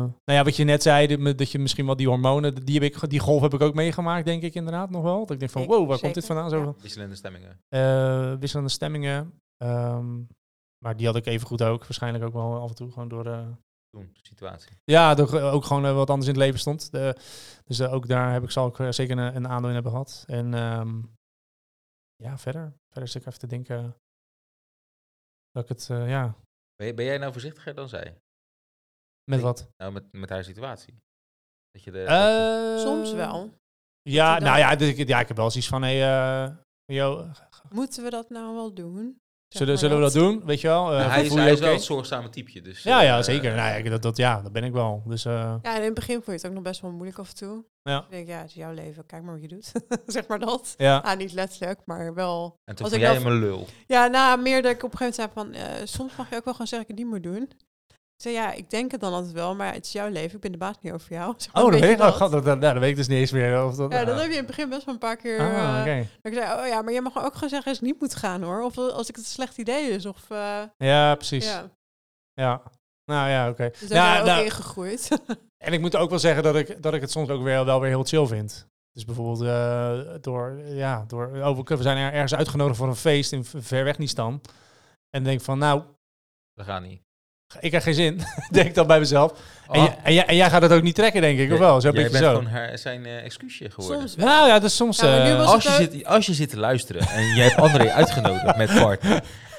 A: nou ja, wat je net zei, dat- dat je misschien wel die hormonen, die, heb ik, die golf heb ik ook meegemaakt, denk ik inderdaad nog wel. Dat ik denk van, wow, waar komt dit vandaan? Zo,
B: ja.
C: wisselende stemmingen.
A: eh, wisselende stemmingen. Ehm, maar die had ik even goed ook, waarschijnlijk ook wel af en toe, gewoon door eh,
C: Toen, de situatie.
A: Ja, ik ook gewoon wat anders in het leven stond. De, dus ook daar heb ik, zal ik zeker een, een aandeel in hebben gehad. En ehm, ja, verder. Verder zit ik even te denken dat ik het, eh, ja,
C: Ben, jij nou voorzichtiger dan zij?
A: met wat?
C: Nou, met, met haar situatie. Dat je de...
A: Eh,
B: Soms wel.
A: Ja, nou ja, dus ik, ja, ik heb wel zoiets van, hey, eh, yo,
B: Moeten we dat nou wel doen?
A: Zullen, zullen we dat doen? Weet je wel? Eh,
C: Nou, hij is,
A: voel je
C: hij is wel het zorgzame typeje. Dus,
A: Ja, ja,
C: eh,
A: zeker. Nou, ja, dat, dat, ja, dat ben ik wel. Dus eh,
B: Ja, en in het begin vond je het ook nog best wel moeilijk af en toe.
A: Ja.
B: Ik denk, ja, het is jouw leven. Kijk maar wat je doet. zeg maar dat.
A: ja.
B: Ah, niet letterlijk, maar wel.
C: En toen
B: Als
C: vond
B: ik
C: jij
B: wel-
C: een lul.
B: Ja, nou, meer dat ik op een gegeven moment zei van... eh, soms mag je ook wel gewoon zeggen dat ik het niet moet doen. Ik zei, ja, ik denk het dan altijd wel, maar het is jouw leven. Ik ben de baas niet over jou. Maar,
A: Oh, dat weet
B: je
A: ik, oh, dat, dat, nou, dat weet ik dus niet eens meer. Of dat,
B: Ja, dat
A: ah.
B: heb je in het begin best wel een paar keer...
A: Ah,
B: eh,
A: oké.
B: dat ik zei, oh ja, maar jij mag ook gewoon zeggen als het niet moet gaan, hoor. Of als ik het een slecht idee is. Of, eh,
A: Ja, precies.
B: ja.
A: Ja. Nou ja, oké.
B: Dus daar
A: Ja,
B: ben je ook
A: nou,
B: ingegroeid.
A: En ik moet ook wel zeggen dat ik, dat ik het soms ook weer, wel weer heel chill vind. Dus bijvoorbeeld eh, door, ja, door, oh, we we zijn er ergens uitgenodigd voor een feest in ver weg Nistan. En dan denk van, nou,
C: Dat gaat niet.
A: Ik heb geen zin, denk ik dan bij mezelf. En,
C: Oh,
A: jij- en, jij, en jij gaat het ook niet trekken, denk ik, of wel? Zo
C: jij bent
A: zo.
C: gewoon haar, zijn eh, excuusje geworden.
B: Soms.
A: Nou ja, soms...
B: Ja, maar nu
A: eh,
C: Als je, zit, als je zit te luisteren en je hebt André uitgenodigd met Bart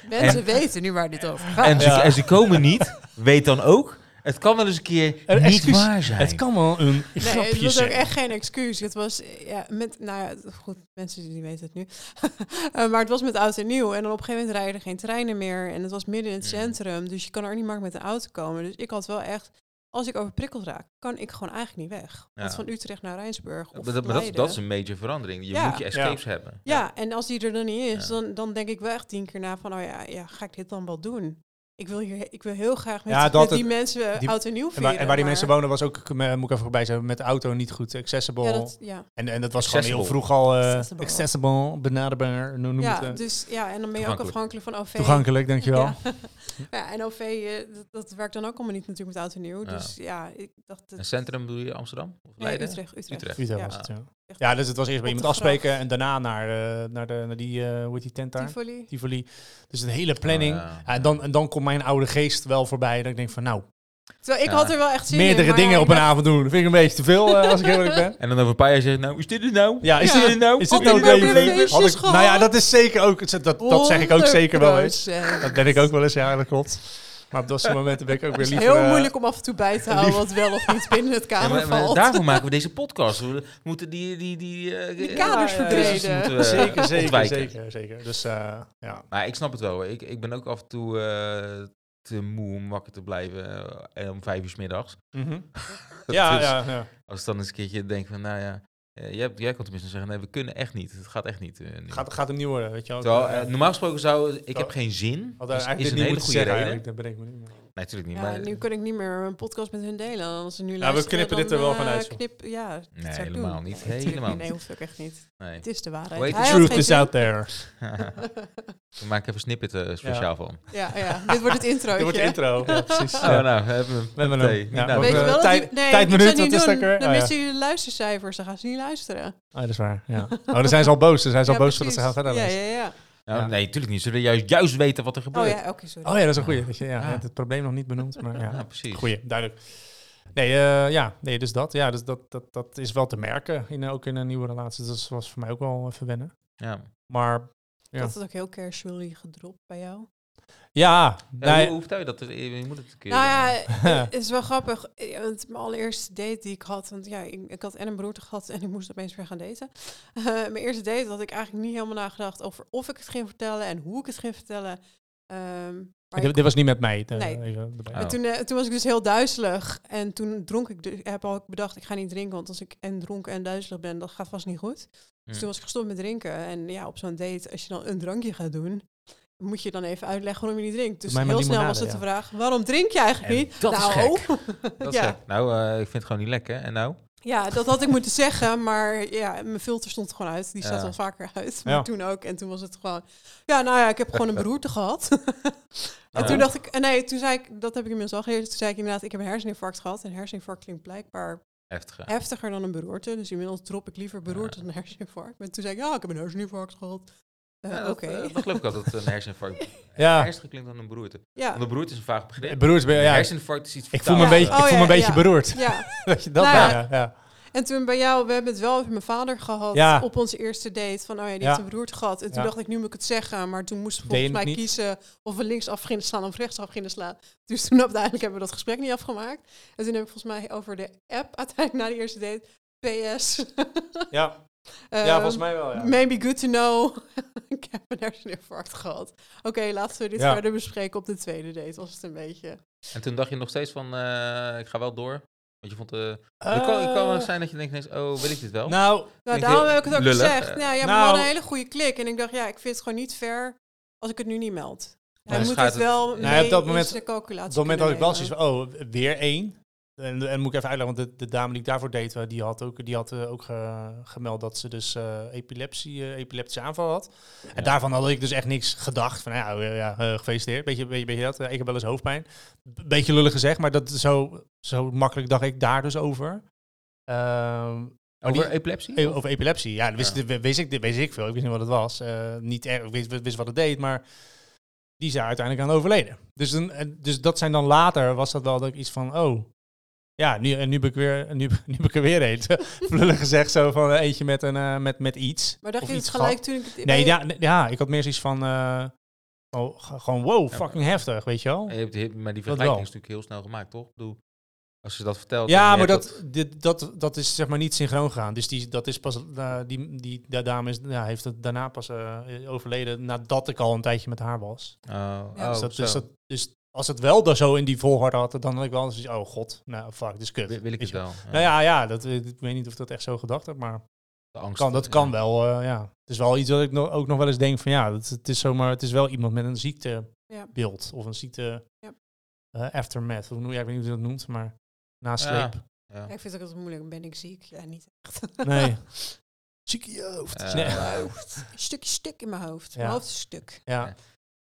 B: Mensen weten nu waar dit over gaat.
C: en, ze,
A: Ja.
C: en ze komen niet, weet dan ook, het kan wel eens een keer
A: Een
C: niet
A: excuus.
C: waar zijn.
A: het kan wel een
B: Nee,
A: grapje
B: het was ook echt geen excuus. Het was, ja, met, nou ja, goed, mensen die weten het nu. Eh, maar het was met oud en nieuw. En dan op een gegeven moment rijden er geen treinen meer. En het was midden in het centrum. Dus je kan er niet makkelijk met de auto komen. Dus ik had wel echt, als ik overprikkeld raak, kan ik gewoon eigenlijk niet weg.
C: Ja.
B: Want van Utrecht naar Rijnsburg of
C: Maar dat, maar dat, is een major verandering. Je
B: Ja.
C: moet je escapes hebben.
B: Ja, en als die er dan niet is,
C: Ja.
B: dan, dan denk ik wel echt tien keer na van, oh ja, ja, ga ik dit dan wel doen? Ik wil, hier, ik wil heel graag met,
A: Ja, dat
B: met die
A: het-
B: mensen
A: die-
B: oud en nieuw
A: En
B: vieren.
A: waar, en waar die
B: maar-
A: mensen wonen was ook, eh, moet ik even voorbij zeggen, met de auto niet goed accessible.
B: Ja, dat, ja.
A: en, en dat was gewoon heel vroeg al eh,
B: Accessible.
A: accessible, benaderbaar, noem
B: ja,
A: het. eh,
B: dus, ja, en dan ben je ook afhankelijk van OV.
A: toegankelijk, dankjewel.
B: Ja. ja, en OV, dat, dat werkt dan ook allemaal niet natuurlijk met oud en nieuw. Dus ja, ik dacht...
C: Een
B: Het,
C: centrum bedoel je Amsterdam? Of
B: nee,
C: Leiden?
B: Utrecht, Utrecht.
C: Utrecht.
A: Utrecht
B: Ja.
A: Ja.
B: Echt
A: Ja, dus het was eerst bij iemand afspreken en daarna naar, eh, naar, de, naar die, eh hoe heet die tent daar?
B: Tivoli.
A: Tivoli. Dus een hele planning.
C: Oh, ja.
A: Ja, en, dan, en dan komt mijn oude geest wel voorbij. Dat ik denk van, nou,
B: Terwijl ik
C: Ja.
B: had er wel echt zin in.
A: meerdere dingen
B: ja,
A: op een avond doen. Dat vind ik een beetje te veel, eh, als ik eerlijk ben.
C: En dan over een paar jaar zeg ik, nou, is dit het nou?
A: Ja, is
B: Ja.
A: dit,
C: nou?
A: is dit
B: Had
A: nou het Had ik-? Nou ja, dat is zeker ook, dat, dat zeg ik ook zeker wel eens.
B: 100%.
A: Dat ben ik ook wel eens, ja, dat klopt. Maar op dat soort momenten ben ik ook weer
B: Het is
A: liever...
B: heel
A: eh,
B: moeilijk om af en toe bij te houden wat wel of niet binnen het
C: Ja,
B: kader
C: maar, maar
B: valt.
C: daarvoor maken we deze podcast. We moeten die... die, die, eh,
B: Die
C: eh,
B: kaders
A: ja, ja,
B: verbreden.
A: Zeker, zeker,
C: ontwijken.
A: zeker, zeker. Dus eh, ja.
C: Maar ik snap het wel. Ik, ik ben ook af en toe eh, te moe om wakker te blijven en om vijf uur 's middags.
A: Mhm. ja,
C: Dus
A: ja, ja.
C: Als ik dan eens een keertje denk van, nou ja, jij, jij kon tenminste zeggen, nee, we kunnen echt niet. Het gaat echt niet. eh.
A: Gaat, gaat hem niet worden, weet je wel.
C: Eh, normaal gesproken zou, ik heb geen zin. Is, is een hele goede reden.
A: dat ik me niet
C: natuurlijk niet.
B: Ja,
C: maar,
B: nu kan ik niet meer mijn podcast met hun delen. Als ze nu
A: we
B: luisteren,
A: knippen dit er wel
B: eh,
A: vanuit, zo.
B: Knip, ja, dat
C: nee,
B: zou
C: helemaal
B: doen.
C: niet.
B: Nee,
C: Helemaal
B: niet. Nee, hoeft ook echt niet.
C: Nee.
B: Het is de waarheid.
C: Het?
B: had
A: Truth is
B: zin.
A: out there.
C: We maken even een snippet eh, speciaal van.
B: Ja, ja. Dit wordt het intro.
A: Dit wordt de intro. Ja, precies.
C: Oh,
A: Ja.
C: nou, hebben we
A: We hebben hem. Ja,
C: nou.
B: Weet je
A: Eh,
B: wel dat
A: tijd-
B: nee,
A: tijdminuut, is dat ook weer?
B: Dan
A: Oh, ja.
B: missen jullie de luistercijfers, dan gaan ze niet luisteren.
A: Oh, dat is waar, ja. Oh, dan zijn ze al boos. Dan zijn ze al
B: Ja,
A: boos voordat ze gaan verder
B: Ja,
A: lezen.
B: ja, ja.
C: Nou,
A: Ja.
C: Nee, natuurlijk niet. Ze willen juist, juist weten wat er
B: Oh
C: gebeurt.
B: ja, oké, sorry.
A: Oh ja, dat is een goeie. je, Ja,
C: Ja.
A: Het probleem nog niet benoemd, maar ja.
C: Ja, precies.
A: Goeie, duidelijk. Nee, eh, ja, nee, dus dat. Ja, dus dat, dat, dat is wel te merken, in, ook in een nieuwe relatie. Dus dat was voor mij ook wel even wennen.
C: Ja.
A: Maar
B: Ik
A: Ja.
B: had het ook heel casually gedropt bij jou.
A: Ja,
C: Ja,
A: nee,
C: hoe, hoe vertel je dat? Je moet het een keer...
B: Nou ja,
C: eh,
B: het is wel grappig. eh, Want mijn allereerste date die ik had, want ja, ik, ik had en een beroerte gehad en ik moest opeens weer gaan daten. Eh, mijn eerste date had ik eigenlijk niet helemaal nagedacht over of ik het ging vertellen en hoe ik het ging vertellen. Ehm, maar
A: dit, dit was niet met mij. eh,
B: Nee.
A: even erbij.
C: Oh.
B: en toen, eh, toen was ik dus heel duizelig. En toen dronk ik, dus, ik heb al bedacht, ik ga niet drinken. Want als ik en dronken en duizelig ben, dat gaat vast niet goed. Dus
C: hm.
B: toen was ik gestopt met drinken. En ja, op zo'n date, als je dan een drankje gaat doen, moet je dan even uitleggen waarom je niet drinkt. Dus heel snel was het de vraag, waarom drink je eigenlijk
C: En
B: niet?
C: dat is
B: nou,
C: Dat is
B: ja.
C: gek. Nou, eh, ik vind het gewoon niet lekker. En nou?
B: ja, dat had ik moeten zeggen, maar ja, mijn filter stond er gewoon uit. Die staat
C: Ja.
B: wel vaker uit, maar
A: Ja.
B: toen ook. En toen was het gewoon, ja, nou ja, ik heb gewoon een beroerte gehad. en toen dacht ik, eh, nee, toen zei ik, dat heb ik inmiddels al geleerd. Toen zei ik inderdaad, ik heb een herseninfarct gehad. En herseninfarct klinkt blijkbaar
C: Heftig. hè?
B: heftiger dan een beroerte. Dus inmiddels drop ik liever beroerte dan een herseninfarct. Maar toen zei ik, ja, ik heb een herseninfarct gehad. Eh,
C: Ja, dat,
B: Oké.
C: eh, dat geloof ik altijd, een herseninfarct.
A: Ja,
C: Ernstig klinkt dan een beroerte.
B: ja.
C: Want een beroerte is een vaag begrip.
A: beroerd ben
C: Een
A: ja.
C: herseninfarct is iets
A: Ik voel me een
B: Ja.
A: beetje,
B: Oh,
A: ik voel me
B: ja,
A: een beetje
B: ja.
A: beroerd.
B: ja,
A: Dat je dat
B: Nou ja.
A: ja. ja.
B: En toen bij jou, we hebben het wel over mijn vader gehad
A: Ja.
B: op onze eerste date. Van, oh ja, die
A: Ja.
B: heeft een beroerte gehad. En toen
A: Ja.
B: dacht ik, nu moet ik het zeggen. Maar toen moesten we volgens mij
A: niet?
B: kiezen of we linksaf gingen slaan of rechtsaf gingen slaan. Dus toen uiteindelijk hebben we dat gesprek niet afgemaakt. En toen heb ik volgens mij over de app uiteindelijk na die eerste date. PS.
A: Ja.
B: Ehm,
A: ja, volgens mij wel, ja.
B: Maybe good to know. ik heb een herseninfarct gehad. Oké, laten we dit
A: Ja.
B: verder bespreken op de tweede date. Was het een beetje.
C: En toen dacht je nog steeds van, eh, ik ga wel door. Want je vond... eh het, kan, het kan wel
A: Eh,
C: zijn dat je denkt, ineens, oh, wil ik dit wel?
A: Nou,
B: Nou, daarom heb ik het ook
C: lullig.
B: gezegd. Nou, ja, maar we
A: Nou-
B: hadden een hele goede klik. En ik dacht, ja, ik vind het gewoon niet fair als ik het nu niet meld. Hij
C: dus
B: moet
C: gaat
B: het
C: het-
B: wel
C: Nou,
B: mee
A: op dat moment-
B: zijn calculatie
A: op dat moment had ik wel zoiets van, oh, weer één. En, en moet ik even uitleggen, want de, de dame die ik daarvoor deed, eh, die had ook, die had, eh, ook ge- gemeld dat ze dus eh, epilepsie, eh, epileptische aanval had. En daarvan had ik dus echt niks gedacht. Van, nou ja, ja eh, gefeliciteerd. Beetje, beetje, beetje dat. Eh, ik heb wel eens hoofdpijn. Beetje lullig gezegd, maar dat zo, zo makkelijk dacht ik daar dus over. Ehm,
C: Over
A: die-
C: epilepsie?
A: Eh, Over epilepsie, ja, dat wist,
C: Ja.
A: wist, ik, wist ik veel. Ik wist niet wat het was. Eh, niet erg, wist, wist wat het deed, maar die daar uiteindelijk aan overleden. Dus, een, en- dus dat zijn dan later, was dat wel dat ik iets van, oh, ja, nu, en nu ben ik weer, nu, nu ben ik er weer een. Lullig gezegd zo van eh, eentje met, een, eh, met, met iets.
B: Maar dacht
A: Of
B: je het
A: iets
B: gelijk toen ik het...
A: Nee, ja, nee, ja, ik had meer zoiets van, eh, oh, gewoon wow,
C: Ja,
A: fucking heftig, weet je wel.
C: Je hebt, maar die
A: Dat
C: vergelijking is natuurlijk heel snel gemaakt, toch? Ik bedoel, als je dat vertelt...
A: Ja, maar
C: hebt
A: dat, dit, dat, dat is zeg maar niet synchroon gegaan. Dus die, dat is pas, die, die, die dame is, ja, heeft het daarna pas eh, overleden nadat ik al een tijdje met haar was.
C: Oh,
B: Ja.
C: oh,
A: dus, dat,
C: zo.
A: dus, dat, dus als het wel daar zo in die volgorde had, dan had ik wel zoiets, oh god, nou fuck, dit is kut.
C: Wil, wil ik het wel?
A: Nou ja, ja dat, ik weet niet of ik dat echt zo gedacht heb, maar
C: De angst.
A: kan, dat
C: ja.
A: kan wel, eh, ja. Het is wel iets dat ik nog, ook nog wel eens denk van, ja, het, het is zomaar, het is wel iemand met een ziektebeeld of een ziekte
B: Ja.
A: eh, aftermath, hoe noem je, ik weet niet hoe je dat noemt, maar nasleep.
C: Ja.
B: Ja, ik vind het ook altijd moeilijk. Ben ik ziek? Ja, niet echt.
A: Nee. Ziek in je hoofd.
C: Eh,
A: Nee.
B: Een stukje stuk in mijn hoofd. Mijn
A: Ja.
B: hoofd is stuk.
A: Ja.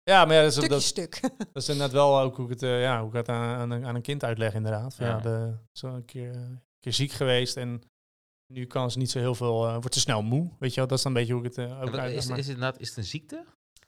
A: Ja, maar ja, dat is, dat,
B: stuk.
A: dat is inderdaad wel ook hoe ik het, eh, ja, hoe ik het aan, aan, een- aan een kind uitleg inderdaad. Ja.
C: Ja.
A: de, zo een keer, een keer ziek geweest en nu kan ze niet zo heel veel, eh, wordt ze snel moe, weet je wel. Dat is dan een beetje hoe ik het eh, ook uitleg.
C: is,
A: maar-
C: is, het inderdaad, is het een ziekte?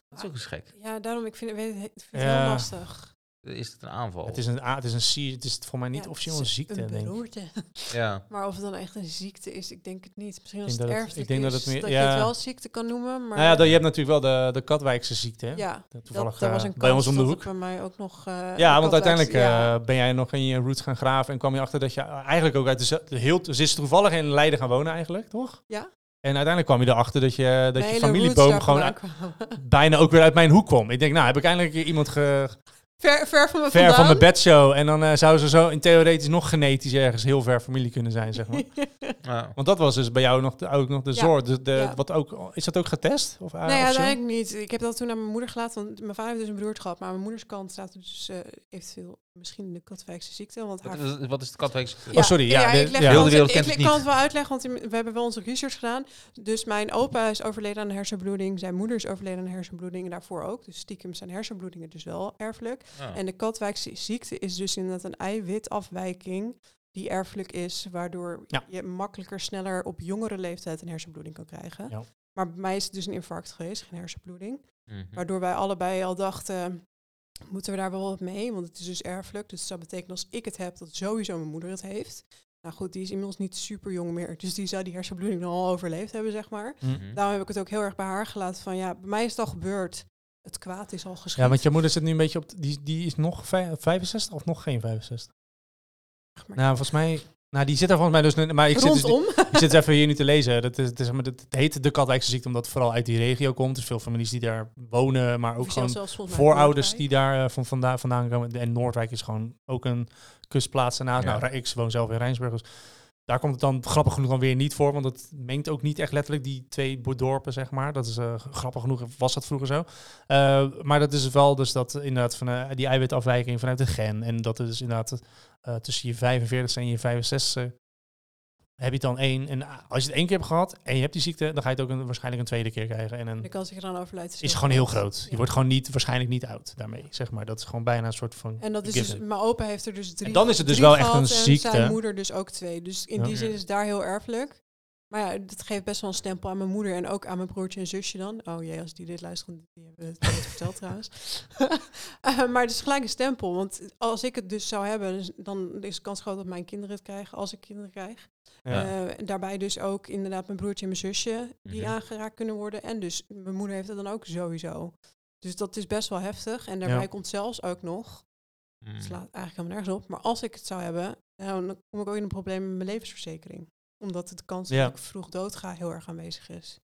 C: Dat is ook eens gek.
B: Ja, daarom ik vind, weet, ik vind het
A: Ja.
B: heel lastig.
C: Is het een aanval?
A: Het is een, a- het is een, het is voor mij niet
B: Ja,
A: officieel een ziekte,
B: Een
A: denk ik.
C: Ja.
B: Maar of het dan echt een ziekte is, ik denk het niet. Misschien als het erfelijk
A: ik denk dat
B: is,
A: het meer-
B: dat je
A: ja.
B: het wel ziekte kan noemen. Maar
A: Nou ja, dat- je hebt natuurlijk wel de, de Katwijkse ziekte, hè?
B: ja,
A: Dat Toevallig
B: dat, dat was
A: eh,
B: een
A: bij ons om de hoek.
B: bij mij ook nog... eh,
A: Ja, want
B: Katwijkse-
A: uiteindelijk
B: ja.
A: eh, ben jij nog in je roots gaan graven en kwam je achter dat je eigenlijk ook uit de, de heel, ze is toevallig in Leiden gaan wonen eigenlijk, toch?
B: Ja.
A: En uiteindelijk kwam je erachter dat je, dat
B: Mijn
A: je familieboom gewoon bijna ook weer uit mijn hoek kwam. Ik denk, nou heb ik eindelijk iemand ge,
B: ver, ver van me
A: ver van mijn bedshow. En dan eh, zou ze zo in theoretisch nog genetisch ergens heel ver familie kunnen zijn, zeg maar.
C: Ja.
A: Want dat was dus bij jou nog de, ook nog de
B: Ja.
A: zorg. De, de,
B: Ja.
A: wat ook, is dat ook getest? Of, uh,
B: Nee,
A: of zo?
B: uiteindelijk niet. Ik heb dat toen aan mijn moeder gelaten. Want mijn vader heeft dus een broertje gehad. Maar aan mijn moeders kant staat dus eh, eventueel misschien de Katwijkse ziekte. Want haar
C: Wat, wat is het Katwijkse?
A: Oh, sorry, ja,
B: ik,
A: de-
B: leg
A: ja.
B: wel-
C: Heel de wereld
B: ik,
C: kent
B: ik
C: het
B: kan het wel uitleggen, want we hebben wel onze research gedaan. Dus mijn opa is overleden aan een hersenbloeding. Zijn moeder is overleden aan een hersenbloeding. En daarvoor ook. Dus stiekem zijn hersenbloedingen dus wel erfelijk.
C: Ja.
B: En de Katwijkse ziekte is dus inderdaad een eiwitafwijking die erfelijk is, waardoor
A: Ja.
B: je makkelijker, sneller op jongere leeftijd een hersenbloeding kan krijgen.
A: Ja.
B: Maar bij mij is het dus een infarct geweest, geen hersenbloeding.
C: Mhm.
B: Waardoor wij allebei al dachten, moeten we daar wel wat mee? Want het is dus erfelijk. Dus dat zou betekenen als ik het heb, dat sowieso mijn moeder het heeft. Nou goed, die is inmiddels niet super jong meer. Dus die zou die hersenbloeding dan al overleefd hebben, zeg maar.
A: Hm.
C: Mhm.
B: Daarom heb ik het ook heel erg bij haar gelaten van, ja, bij mij is het al gebeurd. Het kwaad is al geschied.
A: Ja, want je moeder zit nu een beetje op... Die, die is nog vij- 65 of nog geen 65?
B: Maar-
A: Nou, volgens mij... Nou, die zit er volgens mij dus... Maar ik zit, dus, ik zit even hier nu te lezen. Dat is, het, is, maar het heet de Katwijkse ziekte omdat het vooral uit die regio komt. Dus veel families die daar wonen, maar ook
B: Officieel
A: gewoon voorouders
B: Noordwijk.
A: die daar eh, van vandaan, vandaan komen. En Noordwijk is gewoon ook een kustplaats ernaast.
C: Ja.
A: Nou, ik woon zelf in Rijnsburg, dus daar komt het dan grappig genoeg dan weer niet voor. Want het mengt ook niet echt letterlijk die twee dorpen, zeg maar. Dat is eh, grappig genoeg, was dat vroeger zo. Eh, maar dat is wel dus dat inderdaad van die eiwitafwijking vanuit de gen. En dat is dus inderdaad eh, tussen je 45 en je 65 heb je het dan één. En ah, als je het één keer hebt gehad en je hebt die ziekte, dan ga je het ook een, waarschijnlijk een tweede keer krijgen. En een,
B: De kans dat je dan overlijdt
A: is gewoon heel
B: groot.
A: Je
B: Ja.
A: wordt gewoon niet, waarschijnlijk niet oud daarmee, zeg maar. Dat is gewoon bijna een soort van
B: En dat is dus, mijn opa heeft er dus drie.
A: En dan is het dus wel echt een
B: en
A: ziekte.
B: Zijn moeder dus ook twee. Dus in
A: Ja.
B: die zin is het daar heel erfelijk. Maar ja, dat geeft best wel een stempel aan mijn moeder en ook aan mijn broertje en zusje dan. Oh jee, als die dit luisteren, die hebben het nooit verteld trouwens. Eh, maar het is gelijk een stempel. Want als ik het dus zou hebben, dus dan is de kans groot dat mijn kinderen het krijgen, als ik kinderen krijg.
A: Ja.
B: Eh, daarbij dus ook inderdaad mijn broertje en mijn zusje die
C: Mhm.
B: aangeraakt kunnen worden. En dus mijn moeder heeft het dan ook sowieso. Dus dat is best wel heftig. En daarbij
A: Ja.
B: komt zelfs ook nog,
C: Mhm.
B: het slaat eigenlijk helemaal nergens op, maar als ik het zou hebben, dan kom ik ook in een probleem met mijn levensverzekering. Omdat de kans
A: Ja.
B: dat ik vroeg dood ga heel erg aanwezig is.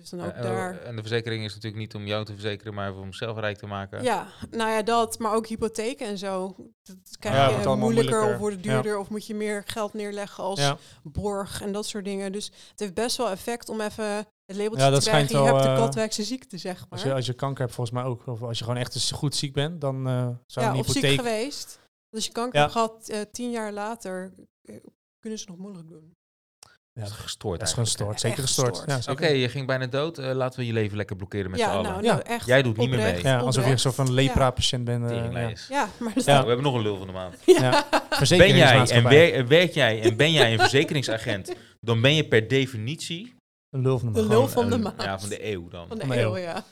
B: Dus dan ook
C: Eh,
B: daar...
C: En de verzekering is natuurlijk niet om jou te verzekeren, maar om zelf rijk te maken.
B: Ja, nou ja, dat, maar ook hypotheken en zo. Dat krijg
A: Ja,
B: je moeilijker,
A: moeilijker.
B: of wordt het
A: Ja.
B: duurder of moet je meer geld neerleggen als
A: ja.
B: borg en dat soort dingen. Dus het heeft best wel effect om even het labeltje
A: Ja, dat
B: te krijgen.
A: schijnt
B: Je
A: wel,
B: hebt de
A: eh,
B: Katwijkse ziekte, zeg maar.
A: Als, je, als je kanker hebt, volgens mij ook. Of als je gewoon echt eens goed ziek bent, dan eh zou
B: ja,
A: een
B: of ziek
A: hypotheek...
B: geweest. Als je kanker
A: Ja.
B: hebt gehad, eh, tien jaar later, eh, kunnen ze nog moeilijk doen.
A: Ja,
C: Dat is gestoord
A: dat is gewoon gestoord. Zeker
B: Echt
A: gestoord.
B: gestoord.
A: Ja,
C: Oké, je ging bijna dood. eh, laten we je leven lekker blokkeren met z'n
B: ja,
C: allen.
B: nou,
A: Ja.
B: nou, echt.
C: Jij doet niet meer mee.
A: Ja, alsof je soort van lepra-patiënt bent. eh, ja.
B: Ja, maar dat
A: Ja.
C: We hebben nog een lul van de maand.
B: ja.
A: Ja.
C: Ben jij en wer- werk jij en ben jij een verzekeringsagent, dan ben je per definitie
A: Een lul van de
B: De
A: maand.
B: lul
C: gewoon
B: van de maand.
C: Ja, van de eeuw dan.
B: van de
A: Van de
B: eeuw,
A: eeuw.
B: ja.
A: Ja,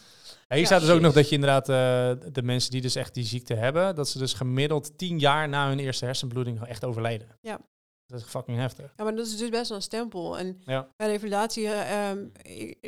A: hier
B: Ja,
A: staat dus ook nog dat je inderdaad eh, de mensen die dus echt die ziekte hebben, dat ze dus gemiddeld tien jaar na hun eerste hersenbloeding echt overlijden.
B: Ja.
A: Dat is fucking heftig.
B: Ja, maar dat is dus best wel een stempel. En
A: Ja.
B: mijn revalidatie, eh, ehm,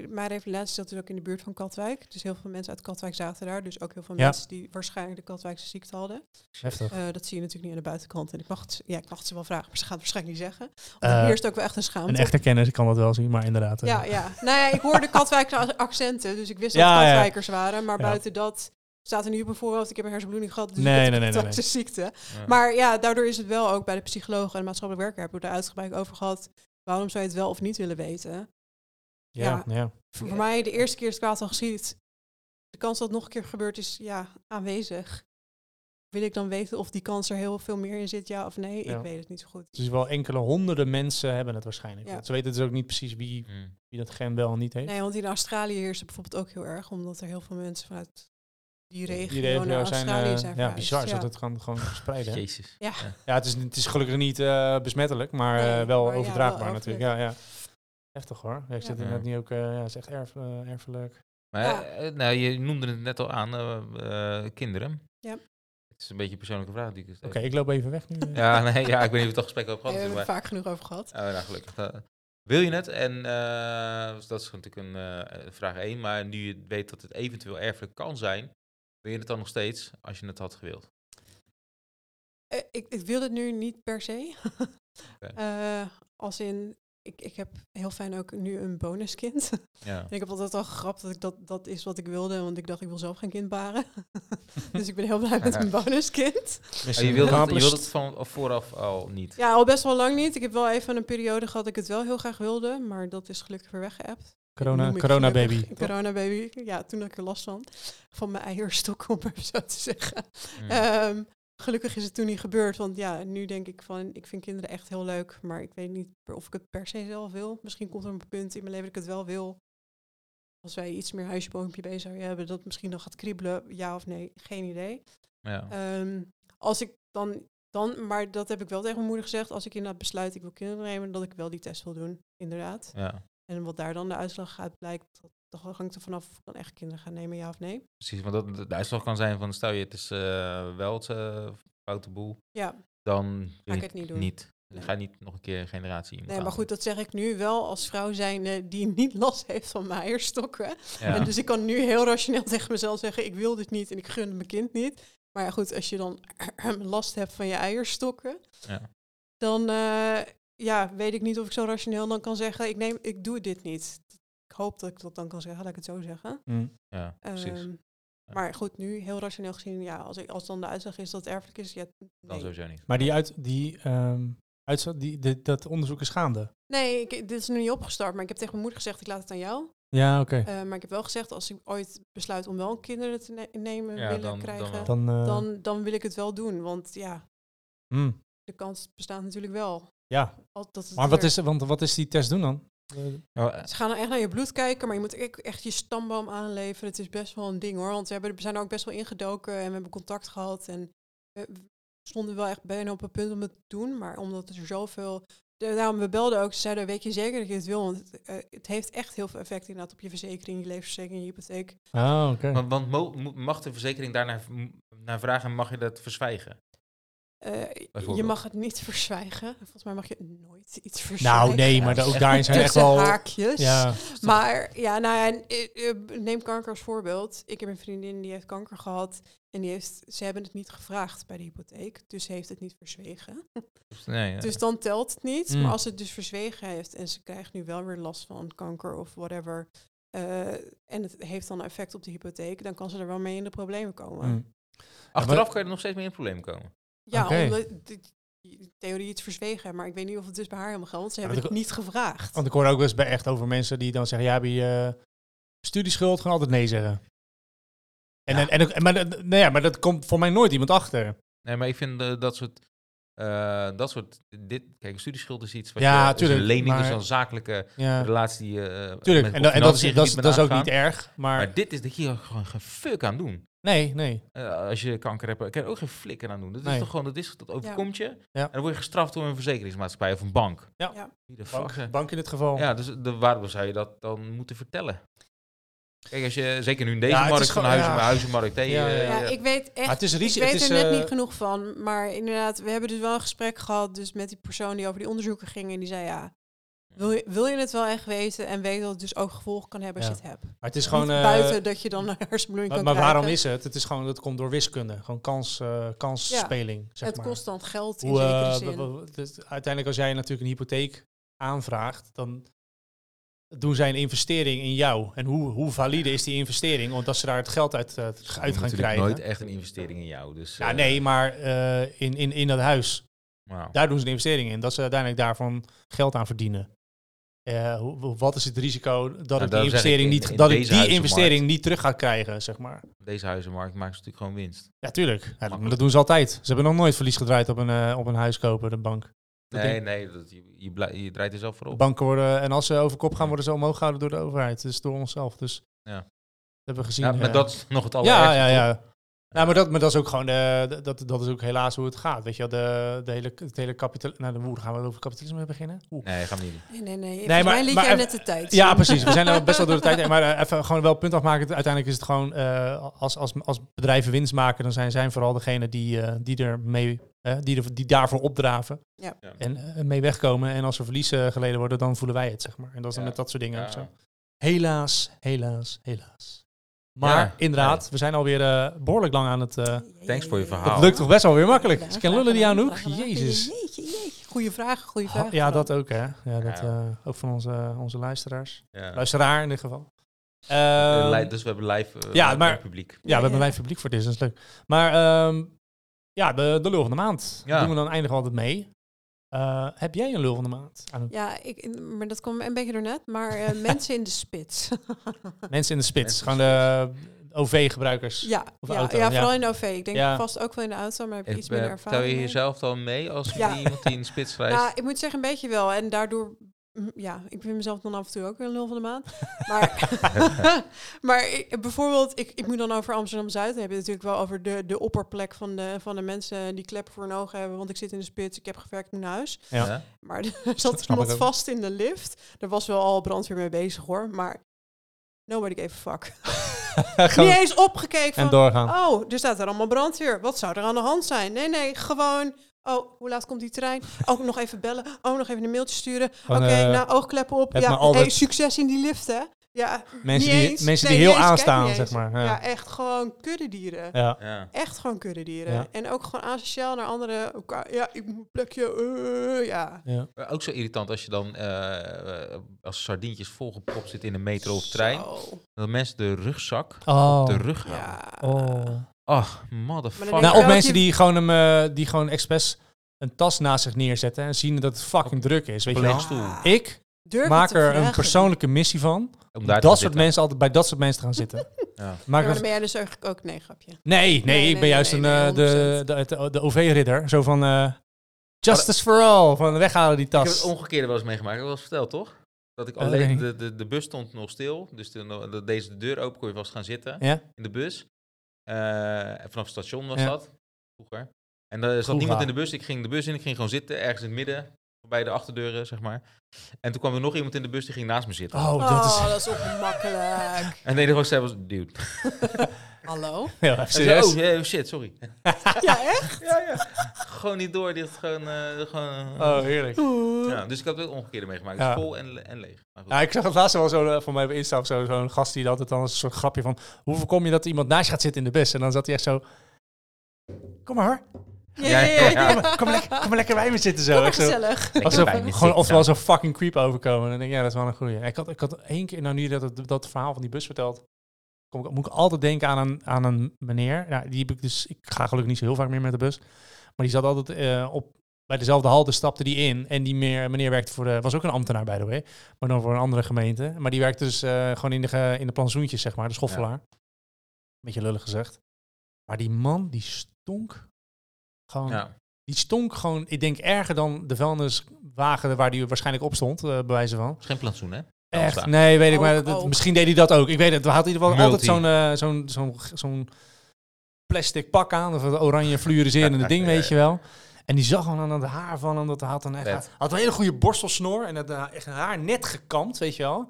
B: mijn revalidatie zat dus ook in de buurt van Katwijk. Dus heel veel mensen uit Katwijk zaten daar. Dus ook heel veel
A: Ja.
B: mensen die waarschijnlijk de Katwijkse ziekte hadden.
A: Heftig.
B: Eh, dat zie je natuurlijk niet aan de buitenkant. En ik mag het, ja, ik mag het ze wel vragen, maar ze gaan het waarschijnlijk niet zeggen. Want
A: Eh,
B: er heerst ook wel echt een schaamte.
A: Een echte kennis kan dat wel zien, maar inderdaad. eh,
B: Ja, ja. Nou ja, ik hoorde Katwijkse accenten, dus ik wist dat
A: Ja, ja.
B: Katwijkers waren. Maar buiten dat staat er niet op mijn voorhoofd. Ik heb een hersenbloeding gehad, dus
A: Nee, nee,
B: ziekte.
C: Ja.
B: Maar ja, daardoor is het wel ook bij de psycholoog en de maatschappelijk werker hebben we er uitgebreid over gehad. Waarom zou je het wel of niet willen weten?
A: ja, ja.
B: Voor, voor mij de eerste keer is het kwaad al geschied. De kans dat het nog een keer gebeurt is ja, aanwezig. Wil ik dan weten of die kans er heel veel meer in zit, ja of nee?
A: Ja.
B: Ik weet het niet zo goed.
A: Dus wel enkele honderden mensen hebben het waarschijnlijk. Ze weten dus ook niet precies wie,
C: Mm.
A: wie dat gen wel en niet heeft.
B: Nee, want in Australië heerst het bijvoorbeeld ook heel erg, omdat er heel veel mensen vanuit die regio,
A: die regio
B: naar
A: zijn,
B: Australië
A: eh,
B: zijn
A: ja, bizar is
B: ja.
A: dat het kan gewoon verspreiden. hè?
C: Jezus.
B: Ja.
A: Ja, het is, het is gelukkig niet eh, besmettelijk, maar eh,
B: Nee,
A: wel
B: maar ja,
A: overdraagbaar
B: wel
A: natuurlijk. Ja, ja. Heftig hoor. Ja, ik zit er net niet ook, eh, ja, het is echt erf, eh, erfelijk.
C: Maar
B: Ja.
C: nou, je noemde het net al aan, kinderen.
B: Ja.
C: Het is een beetje een persoonlijke vraag die ik
A: Oké, ik loop even weg nu.
C: Ja, nee, ja, ik weet niet of je het al gesprek over gehad
B: hebben we
C: hebt.
B: het vaak genoeg over gehad.
C: Oh, nou, gelukkig. Wil je het? En eh, dus dat is natuurlijk een vraag 1. Maar nu je weet dat het eventueel erfelijk kan zijn, wil je het dan nog steeds als je het had gewild?
B: Eh, ik, ik wil het nu niet per se. Eh, als in, ik, ik heb heel fijn ook nu een bonuskind.
C: Ja.
B: En ik heb altijd al gegrapt dat ik dat, dat is wat ik wilde, want ik dacht ik wil zelf geen kind baren. dus ik ben heel blij met een bonuskind.
C: Oh, je wilde het, je wilde het van of vooraf al niet?
B: Ja, al best wel lang niet. Ik heb wel even een periode gehad dat ik het wel heel graag wilde, maar dat is gelukkig weer weggeëpt.
A: Corona, corona baby.
B: Corona baby. Ja, toen had ik er last van. Van mijn eierstok, om zo te zeggen.
C: Mm.
B: Ehm, gelukkig is het toen niet gebeurd, want ja, nu denk ik van, ik vind kinderen echt heel leuk, maar ik weet niet of ik het per se zelf wil. Misschien komt er een punt in mijn leven dat ik het wel wil. Als wij iets meer huisje, boompje bij zouden hebben, dat misschien nog gaat kriebelen, ja of nee, geen idee.
C: ja.
B: Ehm, als ik dan, dan, maar dat heb ik wel tegen mijn moeder gezegd, als ik inderdaad besluit ik wil kinderen nemen, dat ik wel die test wil doen, inderdaad.
C: ja,
B: En wat daar dan de uitslag uit blijkt, dat, hangt er vanaf of ik dan echt kinderen ga nemen, ja of nee.
C: precies. Want dat, de- uitslag kan zijn van, stel je het is eh, wel het eh, foute boel,
B: Ja,
C: dan
B: ga ik het niet doen.
C: niet.
B: Nee.
C: Ga je niet nog een keer een generatie iemand
B: Nee, maar goed, dat zeg ik nu wel als vrouw zijnde die niet last heeft van mijn eierstokken.
C: Ja.
B: En dus ik kan nu heel rationeel tegen mezelf zeggen, ik wil dit niet en ik gun mijn kind niet. Maar ja, goed, als je dan last hebt van je eierstokken,
C: Ja.
B: dan eh, ja, weet ik niet of ik zo rationeel dan kan zeggen, ik, neem, ik doe dit niet. Ik hoop dat ik dat dan kan zeggen, laat ik het zo zeggen.
A: Mm.
C: ja, precies.
B: Ehm,
C: Ja.
B: Maar goed, nu heel rationeel gezien, ja, als, ik, als dan de uitslag is dat het erfelijk is, ja,
C: dan
B: nee.
C: sowieso niet.
A: Maar die, uit, die, ehm, uitzet- die, die- dat onderzoek is gaande.
B: Nee, ik, dit is nu niet opgestart, maar ik heb tegen mijn moeder gezegd, ik laat het aan jou.
A: Ja, oké.
B: Eh, maar ik heb wel gezegd, als ik ooit besluit om wel kinderen te ne- nemen,
C: Ja,
B: willen
C: dan- dan
B: krijgen, dan,
A: Dan, eh,
B: dan, wil ik het wel doen. Want ja,
A: mm,
B: de kans bestaat natuurlijk wel.
A: Ja, maar wat is, want wat is die test doen dan? Eh,
C: Nou,
B: Ze gaan dan echt naar je bloed kijken, maar je moet echt, echt je stamboom aanleveren. Het is best wel een ding hoor, want we, hebben, we zijn er ook best wel ingedoken en we hebben contact gehad. En we, stonden wel echt bijna op het punt om het te doen, maar omdat er zoveel... Daarom, we belden ook, ze zeiden, weet je zeker dat je het wil? Want het, eh, het heeft echt heel veel effect inderdaad op je verzekering, je levensverzekering, je hypotheek.
A: Ah, oké.
C: want want mag de verzekering daarnaar v- naar vragen en mag je dat verzwijgen?
B: Eh, je mag het niet verzwijgen. Volgens mij mag je nooit iets verzwijgen.
A: Nou, nee, maar
C: Ja,
A: ook daarin zijn echt wel...
B: haakjes.
A: Ja,
B: Maar ja, nou ja, eh, eh, neem kanker als voorbeeld. Ik heb een vriendin die heeft kanker gehad. En die heeft, ze hebben het niet gevraagd bij de hypotheek. Dus ze heeft het niet verzwegen.
C: Dus Nee, ja.
B: Dus dan telt het niet.
A: Mm.
B: Maar als ze het dus verzwegen heeft en ze krijgt nu wel weer last van kanker of whatever. eh, en het heeft dan effect op de hypotheek, dan kan ze er wel mee in de problemen komen.
A: mm.
C: Achteraf kan je er nog steeds mee in het probleem komen.
B: Ja, omdat de, de theorie iets verzwegen. Maar ik weet niet of het dus bij haar helemaal geldt. Want ze hebben
A: want
B: het niet gevraagd.
A: Want ik hoor ook wel eens bij echt over mensen die dan zeggen, ja, heb je eh, studieschuld, gaan altijd nee zeggen. En,
C: Ja.
A: en, en, maar, dat- nou ja, maar dat komt voor mij nooit iemand achter.
C: Nee, maar ik vind eh, dat soort... eh, dat soort... Dit, kijk, studieschuld is iets wat
A: Ja,
C: je... is
A: tuurlijk,
C: Een lening
A: maar-
C: is een zakelijke
A: Ja,
C: relatie die je... eh,
A: tuurlijk.
C: met
A: En, dat- en dat, is, dat, is,
C: gebied
A: dat is ook niet erg, maar,
C: Maar dit is dat je hier gewoon geen fuck aan doen.
A: Nee, nee.
C: Eh, als je kanker hebt, kan je er ook geen flikker aan doen. Dat is toch gewoon, dat, is, dat overkomt je.
A: Ja.
C: En dan word je gestraft door een verzekeringsmaatschappij of een bank.
A: Ja.
B: Ja.
C: De fuck
A: Bank, in dit geval.
C: Ja, dus de, waarom zou je dat dan moeten vertellen? Kijk, als je, zeker nu in deze markt van huizen,
A: ja.
C: huizenmarkt,
A: Ja,
C: je-
A: ja,
B: Ja,
C: je-
B: ik weet echt.
A: Het is risico.
B: Ik weet
A: het is,
B: er net
A: eh,
B: niet genoeg van. Maar inderdaad, we hebben dus wel een gesprek gehad dus met die persoon die over die onderzoeken ging. En die zei ja, wil je, wil je het wel echt weten? En weet dat het dus ook gevolgen kan hebben als
A: Ja.
B: je het hebt.
A: Maar het is gewoon... eh,
B: buiten dat je dan een hersenbloeding
A: maar
B: kan
A: maar
B: krijgen.
A: waarom is het? Het is gewoon, het komt door wiskunde. Gewoon kans, eh kansspeling, zeg
B: Het
A: maar.
B: kost dan geld in
A: Hoe,
B: zekere
A: eh,
B: zin.
A: dus uiteindelijk als jij natuurlijk een hypotheek aanvraagt, dan doen zij een investering in jou. En hoe, hoe valide is die investering? Omdat ze daar het geld uit, eh,
C: doet
A: uit gaan krijgen.
C: nooit echt een investering in jou. Dus,
A: Ja,
C: eh,
A: nee, maar eh, in, in, in dat huis, daar doen ze een investering in. Dat ze uiteindelijk daarvan geld aan verdienen. Eh, hoe, wat is het risico dat ik die
C: ik,
A: investering,
C: in-
A: niet, dat ik die investering niet terug ga krijgen, zeg maar?
C: Deze huizenmarkt maakt ze natuurlijk gewoon winst.
A: Ja, tuurlijk. Ja, dat, doen ze altijd. Ze hebben nog nooit verlies gedraaid op een, eh, op een huis kopen, de bank. Dat
C: Nee,
A: denk-
C: nee, dat, je, je, draait er zelf voor op.
A: banken worden, en als ze over kop gaan, worden ze omhoog gehouden door de overheid. Dus door onszelf. Dus
C: Ja.
A: dat hebben we gezien.
C: Ja, maar
A: eh.
C: dat is nog het
A: ja,
C: allerergste.
A: ja,
C: toch?
A: ja. Nou, maar dat, maar dat is ook gewoon, eh, dat, dat is ook helaas hoe het gaat. Weet je de, de hele, het hele kapitaal... Nou, de woede gaan we over kapitalisme beginnen. Oeh.
C: Nee, gaan we niet doen.
B: Nee, nee, nee.
A: Nee, maar-
B: maar, liet
A: maar
B: jij
A: even-
B: net de tijd.
A: Ja, precies. We zijn best wel door de tijd. Maar eh, even gewoon wel het punt afmaken. Uiteindelijk is het gewoon, eh, als, als, als bedrijven winst maken, dan zijn zij vooral degene die, eh, die, er mee, die, er, die daarvoor opdraven.
B: Ja.
A: En mee wegkomen. En als er verliezen geleden worden, dan voelen wij het, zeg maar. En dat is dan
C: Ja.
A: met dat soort dingen
C: Ja.
A: ook zo. Helaas, helaas, helaas. Maar
C: Ja,
A: inderdaad, we zijn alweer eh, behoorlijk lang aan het... eh,
C: Thanks voor je
A: het
C: verhaal.
A: lukt toch best wel weer makkelijk.
B: Ja,
A: kan lullen die aan. Jezus.
B: Jeetje, jeetje. Goeie vraag, goeie
A: Ha-
B: vraag.
A: Ja, dat ook hè. Ja, dat, eh, ook van onze, onze luisteraars.
C: Ja.
A: Luisteraar in dit geval.
C: Eh,
A: Ehm,
C: dus we hebben live,
A: ja,
C: live
A: maar-
C: publiek.
A: Ja, we hebben live publiek voor dit, dat is leuk. Maar ehm, ja, de, de lul van de maand.
C: Ja.
A: Doen we dan eindigen we altijd mee. Eh, heb jij een lul van de maand? Anouk?
B: Ja, ik, maar dat komt een beetje door net. Maar eh, mensen in de spits.
A: Mensen in de spits. Gewoon de OV-gebruikers.
B: ja,
A: Of
B: ja,
A: auto,
B: ja,
A: ja.
B: vooral in de OV. Ik denk
A: Ja.
B: vast ook wel in de auto, maar heb ik
C: Ik
B: iets minder
C: ben-
B: ervaring
C: Tel je jezelf dan mee als
B: Ja.
C: iemand die in de spits reist?
B: Nou, ik moet zeggen, een beetje wel. En daardoor, ja, ik vind mezelf dan af en toe ook weer een nul van de maand. Maar, maar ik, bijvoorbeeld, ik, ik moet dan over Amsterdam-Zuid. Dan heb je het natuurlijk wel over de, de opperplek van de, van de mensen die kleppen voor hun ogen hebben. Want ik zit in de spits, ik heb gewerkt, naar huis.
A: Ja.
B: Maar er zat iemand vast in de lift. Er was wel al brandweer mee bezig hoor, maar nobody gave a fuck. Niet eens opgekeken
A: en
B: van,
A: doorgaan.
B: oh, er staat er allemaal brandweer. Wat zou er aan de hand zijn? Nee, nee, gewoon, oh, hoe laat komt die trein? Ook nog even bellen. Oh, nog even een mailtje sturen. Oké,
A: Gewoon, eh,
B: nou, oogkleppen op. Ja,
A: maar altijd-
B: hey, succes in die lift, hè? Ja,
A: Mensen
B: niet
A: die,
B: eens.
A: mensen die heel aanstaan, zeg maar.
B: Ja.
A: Ja.
B: echt gewoon kuddedieren.
A: Ja.
C: Ja.
B: Echt gewoon kuddedieren.
A: Ja.
B: En ook gewoon asociaal naar anderen. Elkaar, ja, ik moet een plekje. eh, ja.
C: Ook zo irritant als je dan eh, eh, als sardientjes volgepropt zit in een metro of trein.
B: Zo.
C: Dat mensen de rugzak
A: Oh.
C: op de rug houden.
B: Ja.
A: Oh.
C: Ach, motherfucker.
A: Nou, of mensen
B: dat
A: die gewoon, hem, eh, die gewoon expres een tas naast zich neerzetten en zien dat het fucking druk is. Weet je wel?
C: stoel.
A: Ik
B: Durf
A: maak er een persoonlijke missie van.
C: Om
A: Dat
C: daar
A: soort
C: zitten.
A: mensen altijd bij dat soort mensen te gaan zitten.
C: Ja.
B: Maar dan ben jij dus eigenlijk ook nee, grapje.
A: nee, nee,
B: Nee,
A: ik ben juist
B: nee,
A: een,
B: nee,
A: eh, de,
B: 100%.
A: de, de, de OV-ridder. Zo van eh, justice for all. Van weghalen die
C: Ik heb
A: tas.
C: het omgekeerde wel eens meegemaakt. Ik heb wel eens verteld, toch? Dat ik alleen, de, de, de bus stond nog stil. Dus de, de- deze de deur open kon je vast gaan zitten
A: Ja?
C: in de bus. Eh, vanaf het station was
A: Ja.
C: dat, vroeger. En er zat niemand in de bus. Ik ging de bus in, ik ging gewoon zitten, ergens in het midden. Bij de achterdeuren, zeg maar. En toen kwam er nog iemand in de bus, die ging naast me zitten.
A: Oh,
B: Oh,
A: dat is...
B: dat is ongemakkelijk.
C: En nee, dat was, was dude.
B: Hallo?
A: Ja, serieus.
C: oh, yeah, shit, sorry.
B: Ja, echt?
C: ja, ja. Gewoon niet door, die had gewoon... eh, gewoon
A: Oh, heerlijk.
C: ja, dus ik heb het omgekeerde meegemaakt.
A: Ja.
C: Dus vol en, en leeg.
A: Ja, ik zag het laatst wel zo eh, van mij op Insta of zo, zo'n gast die altijd dan een soort grapje van, hoe voorkom je dat iemand naast je gaat zitten in de bus? En dan zat hij echt zo, kom maar hoor,
B: Ja,
C: Ja,
B: ja,
A: kom maar, kom maar, lekker, kom lekker bij me zitten zo.
B: Kom
A: zo.
B: gezellig.
A: Alsof, gewoon, oftewel zo'n fucking creep overkomen. En dan denk ik, ja, dat is wel een goeie. Ik had, ik had één keer, nou nu dat dat verhaal van die bus vertelt, kom ik, moet ik altijd denken aan een, aan een meneer. Ja, die heb ik dus, ik ga gelukkig niet zo heel vaak meer met de bus. Maar die zat altijd eh, op, bij dezelfde halte, stapte die in. En die meer, meneer werkte voor de, was ook een ambtenaar by the way, maar dan voor een andere gemeente. Maar die werkte dus eh, gewoon in de, in de plantsoentjes, zeg maar, de schoffelaar. Beetje lullig gezegd. Maar die man, die stonk gewoon
C: Ja.
A: die stonk gewoon, ik denk, erger dan de vuilniswagen waar die waarschijnlijk op stond, eh bij wijze van.
C: is geen plantsoen, hè?
A: Echt?
C: staan.
A: Nee, weet ik,
B: Ook,
A: maar dat- misschien deed hij dat ook. Ik weet het, we hadden in ieder geval altijd zo'n eh, zo'n zo'n plastic pak aan, of een oranje fluoriserende ding, weet je wel. En die zag gewoon aan het haar van hem, dat hij had dan echt, had een hele goede borstelsnor en het eh, echt haar net gekamd, weet je wel.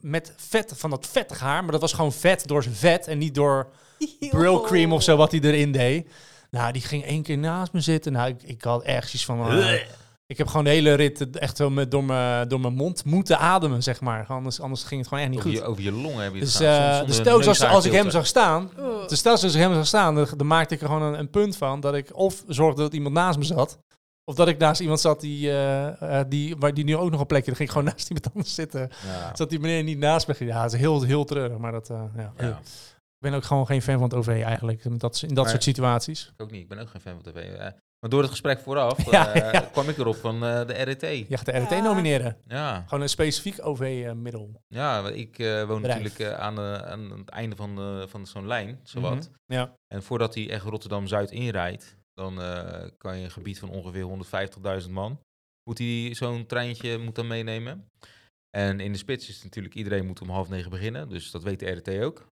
A: Met vet, van dat vettig haar, maar dat was gewoon vet door zijn vet en niet door Brill cream of zo wat hij erin deed. Nou, die ging één keer naast me zitten. Nou, ik, ik had echt iets van... eh, ik heb gewoon de hele rit echt zo met, door, mijn, door mijn mond moeten ademen, zeg maar. Anders, anders ging het gewoon echt niet
C: Over
A: goed.
C: je, over je longen heb je het
A: Dus,
C: gedaan,
A: eh, dus telkens als, als ik hem zag staan...
B: Oh.
A: Dus telkens als ik hem zag staan, dan, dan maakte ik er gewoon een, een punt van... dat ik of zorgde dat iemand naast me zat... of dat ik naast iemand zat die, eh, eh, die, waar die nu ook nog een plekje... dan ging ik gewoon naast iemand anders zitten.
C: Ja.
A: Zat die meneer niet naast me. Ja, dat is heel, heel treurig, maar dat... eh, ja.
C: Ja,
A: Ik ben ook gewoon geen fan van het OV eigenlijk, in dat, in dat
C: Maar-
A: soort situaties.
C: ik ook niet. Ik ben ook geen fan van tv. eh. Maar door het gesprek vooraf
A: Ja,
C: eh,
A: ja.
C: kwam ik erop van eh, de RET.
A: Je gaat de RT
B: Ja.
A: nomineren.
C: Ja,
A: Gewoon een specifiek OV-middel.
C: ja want ik eh, woon
A: Bedrijf.
C: natuurlijk aan, aan het einde van, van zo'n lijn, zowat.
A: Mhm. Ja.
C: En voordat hij echt Rotterdam-Zuid inrijdt, dan eh, kan je een gebied van ongeveer 150.000 man. Moet hij zo'n treintje moet dan meenemen. En in de spits is het natuurlijk, iedereen moet om half negen beginnen. Dus dat weet de RT ook.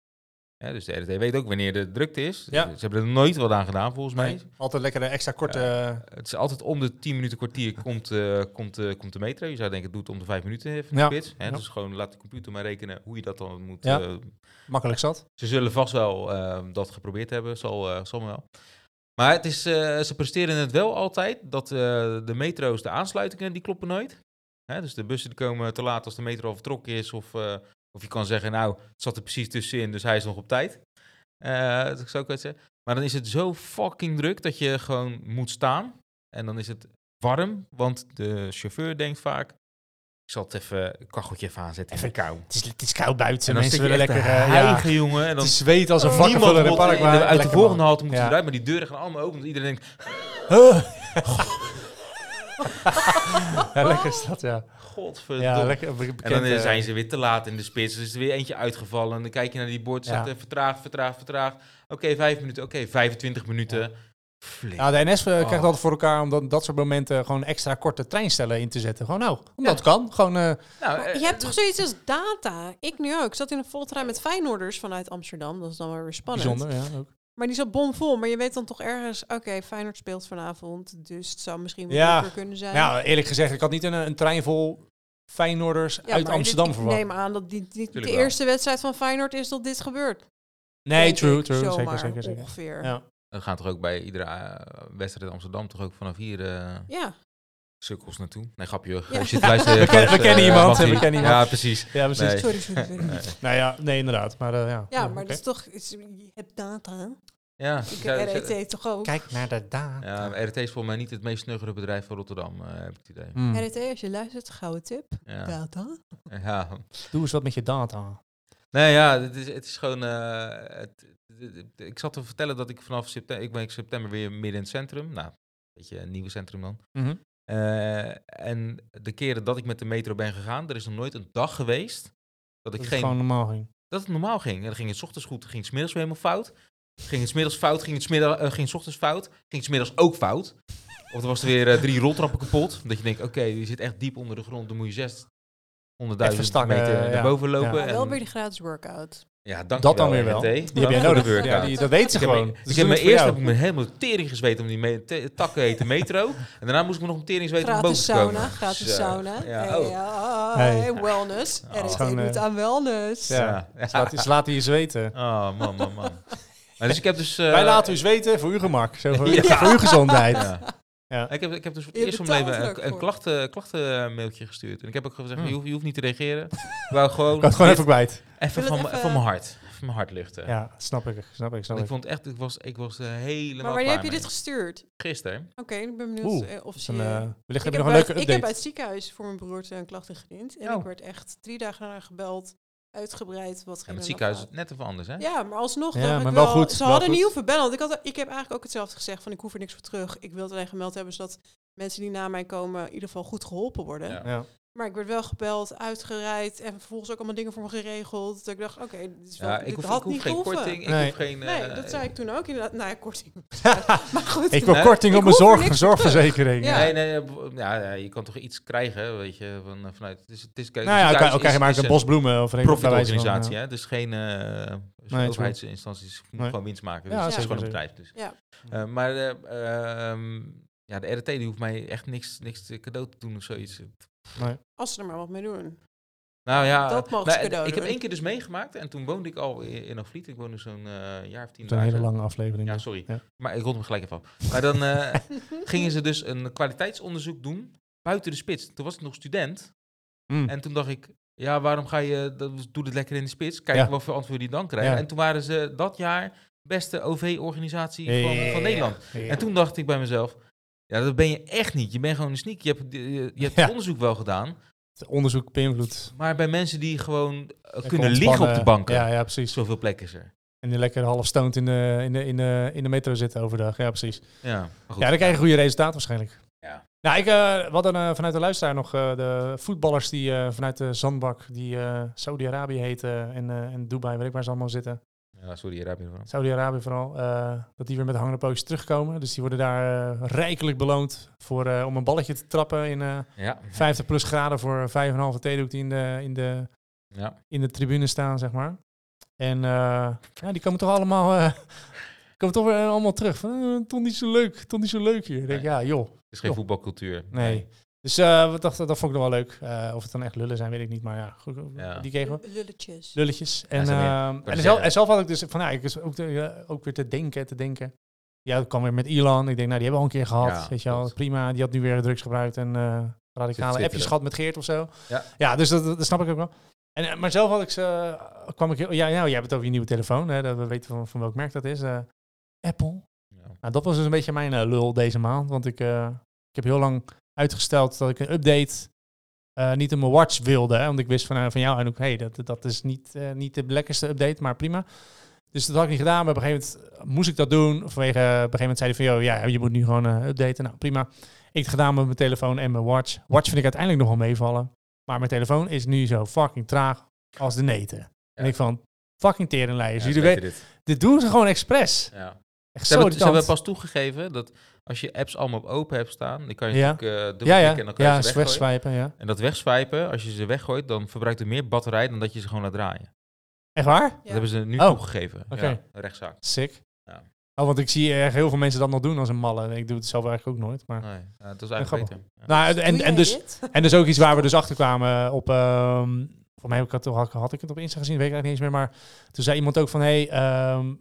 C: Ja, dus de RT weet ook wanneer de drukte is.
A: Ja.
C: Ze hebben er nooit wat aan gedaan, volgens mij.
A: Nee, altijd lekker een extra korte... eh,
C: Het is altijd om de 10 minuten kwartier komt, eh, komt, eh, komt de metro. Je zou denken, het om de 5 minuten even
A: Ja.
C: de spits. Hè? Dus gewoon laat de computer maar rekenen hoe je dat dan moet.
A: Makkelijk zat.
C: ze zullen vast wel dat geprobeerd hebben, zal, zal wel. Maar het is, ze presteren het wel altijd dat de metro's, de aansluitingen, die kloppen nooit. Hè? Dus de bussen die komen te laat als de metro al vertrokken is. Of, of je kan zeggen, nou, het zat er precies tussenin, dus hij is nog op tijd. Eh, dat ik zo kan zeggen. Maar dan is het zo fucking druk dat je gewoon moet staan. En dan is het warm, want de chauffeur denkt vaak... Ik zal het even, een kacheltje even aanzetten, even kou.
A: Het is, het is koud buiten.
C: En dan
A: Mensen willen lekker...
C: te
A: eh, ja,
C: jongen. En
A: het
C: dan
A: is zweet als een
C: Niemand
A: vakkenvuller in het park.
C: uit de volgende halte moeten ze
A: Ja.
C: eruit, maar die deuren gaan allemaal open. Want iedereen denkt,
A: ja, lekker is dat, ja.
C: godverdomme.
A: Ja, lekker
C: en dan eh, zijn ze weer te laat in de spits. Dus is er weer eentje uitgevallen. En dan kijk je naar die bord.
A: Ja.
C: Zegt, eh, vertraag, vertraag, vertraag. Oké, vijf minuten. Oké, 25 minuten.
A: Ja, de NS eh, krijgt
C: Oh.
A: altijd voor elkaar om dat, dat soort momenten gewoon extra korte treinstellen in te zetten. Gewoon nou, omdat kan. Gewoon, eh,
C: nou, eh,
B: je hebt toch zoiets als data? Ik nu ook. Ik zat in een volle trein met Feyenoorders vanuit Amsterdam. Dat is dan wel weer spannend.
A: bijzonder, ja. Ook.
B: Maar die zat bomvol. Maar je weet dan toch ergens... Oké, Feyenoord speelt vanavond. Dus het zou misschien wel
A: Ja.
B: leuker kunnen zijn.
A: Nou, eerlijk gezegd, ik had niet een, een trein vol Feyenoorders
B: Ja,
A: uit Amsterdam
B: dit, ik
A: verwacht.
B: neem aan dat die, die, de
C: wel.
B: eerste wedstrijd van Feyenoord is dat dit gebeurt.
A: Nee,
B: Denk
A: true, true. Zeker,
B: zomaar,
A: zeker, zeker.
B: Ongeveer.
A: Ja.
C: we gaan toch ook bij iedere eh, wedstrijd in Amsterdam toch ook vanaf hier eh
B: Ja.
C: Sukkels naartoe. Nee, grapje. joh.
B: Ja.
C: Als je het luistert,
A: We kennen-
C: Gast,
A: we kennen
C: eh,
A: iemand, we kennen iemand.
C: Ja, precies.
A: ja, precies.
C: Nee.
B: Sorry, sorry, sorry.
C: Nee.
A: Nou ja, nee, inderdaad. Maar eh, ja.
B: Ja, maar dat is toch... is- je hebt data.
C: Ja,
B: Ik RET toch ook?
A: Kijk naar de data.
C: ja, RT is volgens mij niet het meest snuggere bedrijf van Rotterdam, eh, heb ik het idee.
B: RET, als je luistert, gouden tip.
C: Ja.
B: Data.
C: ja,
A: Doe eens wat met je data.
C: Nee, ja, het is, het is gewoon. eh, het, het- het- ik zat te vertellen dat ik vanaf september. Ik ben in september weer midden in het centrum. Nou, een beetje een nieuwe centrum dan.
A: Mhm.
C: Eh, en de keren dat ik met de metro ben gegaan, er is nog nooit een dag geweest dat ik
A: Dat
C: geen.
A: gewoon normaal ging.
C: Dat het normaal ging. En dan ging het 's ochtends goed, ging het 's middags weer helemaal fout. Ging het 's middags fout, ging het 's middag, eh, ging het 's ochtends fout, ging het 's middags ook fout. Of er was er weer eh, drie roltrappen kapot. Dat je denkt, oké, je zit echt diep onder de grond, dan moet je 600.000
A: Even stakken,
C: meter
A: ja.
C: naar boven lopen.
A: Ja.
B: Wel weer de gratis workout.
C: Ja, dank
A: Dat
C: je wel,
A: dan weer wel.
C: RT.
A: Die heb jij
C: de
A: nodig. Ja, die, dat weet ze
C: Ik
A: gewoon. Dus
C: ik heb
A: voor
C: eerst heb ik me helemaal tering gezweet om die me- te- takken heten metro. En daarna moest ik me nog een tering zweten om boven te komen.
B: sauna, gratis sauna.
C: Ja,
B: Hey,
C: oh.
A: Hey.
B: hey, wellness.
C: Oh.
A: Het is gewoon,
B: doet
A: eh,
B: aan wellness.
A: Ja.
C: Ja.
A: Ze laat, ze laten je zweten.
C: Oh, man, man, man. Maar dus ik heb dus... eh,
A: Wij laten u zweten voor uw gemak. Zo voor,
C: Ja.
A: voor uw gezondheid.
C: Ja.
A: Ja.
C: Ik, heb, ik heb dus voor het eerst van mijn leven een, een klachten, klachtenmailtje gestuurd. En ik heb ook gezegd,
A: Hmm.
C: je, hoeft, je hoeft niet te reageren. Ik wou gewoon,
A: Ik had het gewoon even kwijt.
C: even, van, mijn-
B: even-
C: van mijn hart. Van mijn hart luchten.
A: Ja, snap ik. Snap ik, snap ik.
C: ik vond echt, ik was, ik was er helemaal
B: Maar wanneer heb je
C: mee.
B: dit gestuurd?
C: Gisteren.
B: Oké, ik ben benieuwd
A: Oeh,
B: eh, of ze...
A: een, eh, wellicht
B: ik,
A: heb je nog een
B: uit,
A: leuke
B: ik heb
A: update.
B: uit het ziekenhuis voor mijn broertje een klacht ingediend. En
C: Oh.
B: ik werd echt drie dagen daarna gebeld, uitgebreid. Wat
C: Ja,
B: ging
C: het ziekenhuis is net even anders, hè?
B: Ja, maar alsnog.
A: Ja,
B: ik
A: wel goed,
B: Ze
A: wel
B: hadden
A: goed.
B: niet hoeven bellen. Want ik, had, ik heb eigenlijk ook hetzelfde gezegd. Van ik hoef er niks voor terug. Ik wil het alleen gemeld hebben zodat mensen die na mij komen in ieder geval goed geholpen worden.
C: Ja.
A: Ja.
B: Maar ik werd wel gebeld, uitgereid en vervolgens ook allemaal dingen voor me geregeld. Dat ik dacht, oké, dit, is wel,
C: Ja,
B: dit
C: ik hoef,
B: had
C: ik hoef
B: niet
C: geen korting. Ik
A: Nee.
C: hoef geen...
B: Nee,
C: eh,
B: dat zei ik toen ook inderdaad. Nou ja, korting. maar goed.
A: Ik wil
C: Nee,
A: korting
B: ik
A: op mijn
B: er
A: zorg, zorgverzekering.
B: Ja.
C: Nee, nee, eh, ja, ja, je kan toch iets krijgen, weet je, van, vanuit... Het is, het is,
A: Nou ja, krijg je maar een
C: is
A: bos bloemen of een
C: profitorganisatie,
A: ja.
C: hè? Dus geen eh
A: true.
C: overheidsinstanties gewoon winst maken.
A: Ja,
C: Dus het is gewoon een bedrijf. Dus.
B: Ja.
C: Eh, maar eh, ehm, ja, de RT die hoeft mij echt niks, niks te cadeau te doen of zoiets.
B: Als ze er maar wat mee doen.
C: Nou ja,
B: Dat mogen
C: nou,
B: cadeau
C: ik heb één keer dus meegemaakt en toen woonde ik al in, in. Ik woonde zo'n eh, jaar of tien
A: Dat is een hele lange aflevering.
C: Ja, sorry.
A: Ja.
C: Maar ik rond hem gelijk even af. Maar dan eh, gingen ze dus een kwaliteitsonderzoek doen buiten de spits. Toen was ik nog student.
A: Mm.
C: En toen dacht ik, ja, waarom ga je, dat, doe het lekker in de spits. Kijk
A: Ja.
C: wat voor antwoord je dan krijgt.
A: Ja.
C: En toen waren ze dat jaar beste OV-organisatie van, van Nederland. En toen dacht ik bij mezelf, ja, dat ben je echt niet. Je bent gewoon een sneak. Je hebt, je, je hebt
A: Ja.
C: onderzoek wel gedaan.
A: Het onderzoek beïnvloedt.
C: Maar bij mensen die gewoon eh,
A: Lekker
C: kunnen liggen op de banken.
A: Ja, ja, precies.
C: Zoveel plek is er.
A: En die lekker half stoned in de, in, de, in, de, in de metro zitten overdag. Ja, precies.
C: Ja, goed.
A: Ja, dan krijg je goede resultaat waarschijnlijk.
C: Ja.
A: Nou, ik, eh we hadden eh, vanuit de luisteraar nog de voetballers die vanuit de zandbak, die Saudi-Arabië heten en, en Dubai, weet ik waar ze allemaal zitten.
C: Ja, sorry, Arabië ervan.
A: Saudi-Arabië vooral. eh, dat die weer met de hangende pootjes terugkomen. Dus die worden daar eh, rijkelijk beloond voor, eh, om een balletje te trappen in
C: Ja.
A: 50 plus graden voor 5,5 theedoek die in de, in, de,
C: ja.
A: in de tribune staan, zeg maar. En ja, die komen toch allemaal, komen toch weer allemaal terug. Van, toch niet zo leuk, toch niet zo leuk hier. Ik denk,
C: Nee.
A: ja, joh.
C: Het is geen
A: Joh.
C: voetbalcultuur.
A: Nee. Dus eh wat dacht, dat vond ik nog wel leuk. Eh, of het dan echt lullen zijn, weet ik niet. Maar ja, goed,
C: Ja.
A: die kregen we.
B: Lulletjes.
A: Lulletjes. En, ehm, en, zelf,
C: zeggen.
A: en zelf had ik dus van, ja, ik is ook, ook weer te denken, te denken. Ja, dat kwam weer met Elon. Ik denk, nou, die hebben we al een keer gehad.
C: Ja,
A: weet je wel, prima. Die had nu weer drugs gebruikt en eh radicale appjes gehad met Geert of zo.
C: Ja.
A: ja dus dat, dat snap ik ook wel. En, eh, maar zelf had ik ze, kwam ik heel, ja, nou, jij hebt het over je nieuwe telefoon. Hè, dat we weten van, van welk merk dat is. eh, Apple.
C: Ja.
A: Nou, dat was dus een beetje mijn eh, lul deze maand. Want ik, eh, ik heb heel lang uitgesteld dat ik een update eh, niet in mijn watch wilde. Hè, want ik wist van, eh, van jou en ook, hey, dat, dat is niet, eh, niet de lekkerste update, maar prima. Dus dat had ik niet gedaan. Maar op een gegeven moment moest ik dat doen. Vanwege, op een gegeven moment zei hij van, joh, ja, je moet nu gewoon updaten. Nou, prima. Ik het gedaan met mijn telefoon en mijn watch. Watch vind ik uiteindelijk nog wel meevallen. Maar mijn telefoon is nu zo fucking traag als de neten. En ik van, fucking teringlijers.
C: Ja,
A: Jullie weten,
C: dit.
A: dit doen ze gewoon expres.
C: Ja.
A: Echt
C: Ze, hebben, ze hebben pas toegegeven dat als je apps allemaal op open hebt staan, dan kan je
A: Ja.
C: natuurlijk uh,
A: Ja,
C: dubbelklikken
A: ja.
C: en dan kan je
A: Ja,
C: ze weggooien.
A: wegswipen, ja.
C: En dat wegswipen, als je ze weggooit, dan verbruikt het meer batterij dan dat je ze gewoon laat draaien.
A: Echt waar?
C: Dat hebben ze nu
A: Oh.
C: toegegeven.
A: Oké.
C: Rechtszaak.
A: Sick.
C: Ja.
A: Oh, want ik zie echt heel veel mensen dat nog doen als een malle. En ik doe het zelf eigenlijk ook nooit. Maar...
C: Nee, dat is eigenlijk beter. Ja.
A: Nou, en, en, dus, en dus ook iets waar we dus achter kwamen op... ehm voor mij heb ik het, had, had ik het op Insta gezien, weet ik eigenlijk niet eens meer. Maar toen zei iemand ook van... Hey, ehm,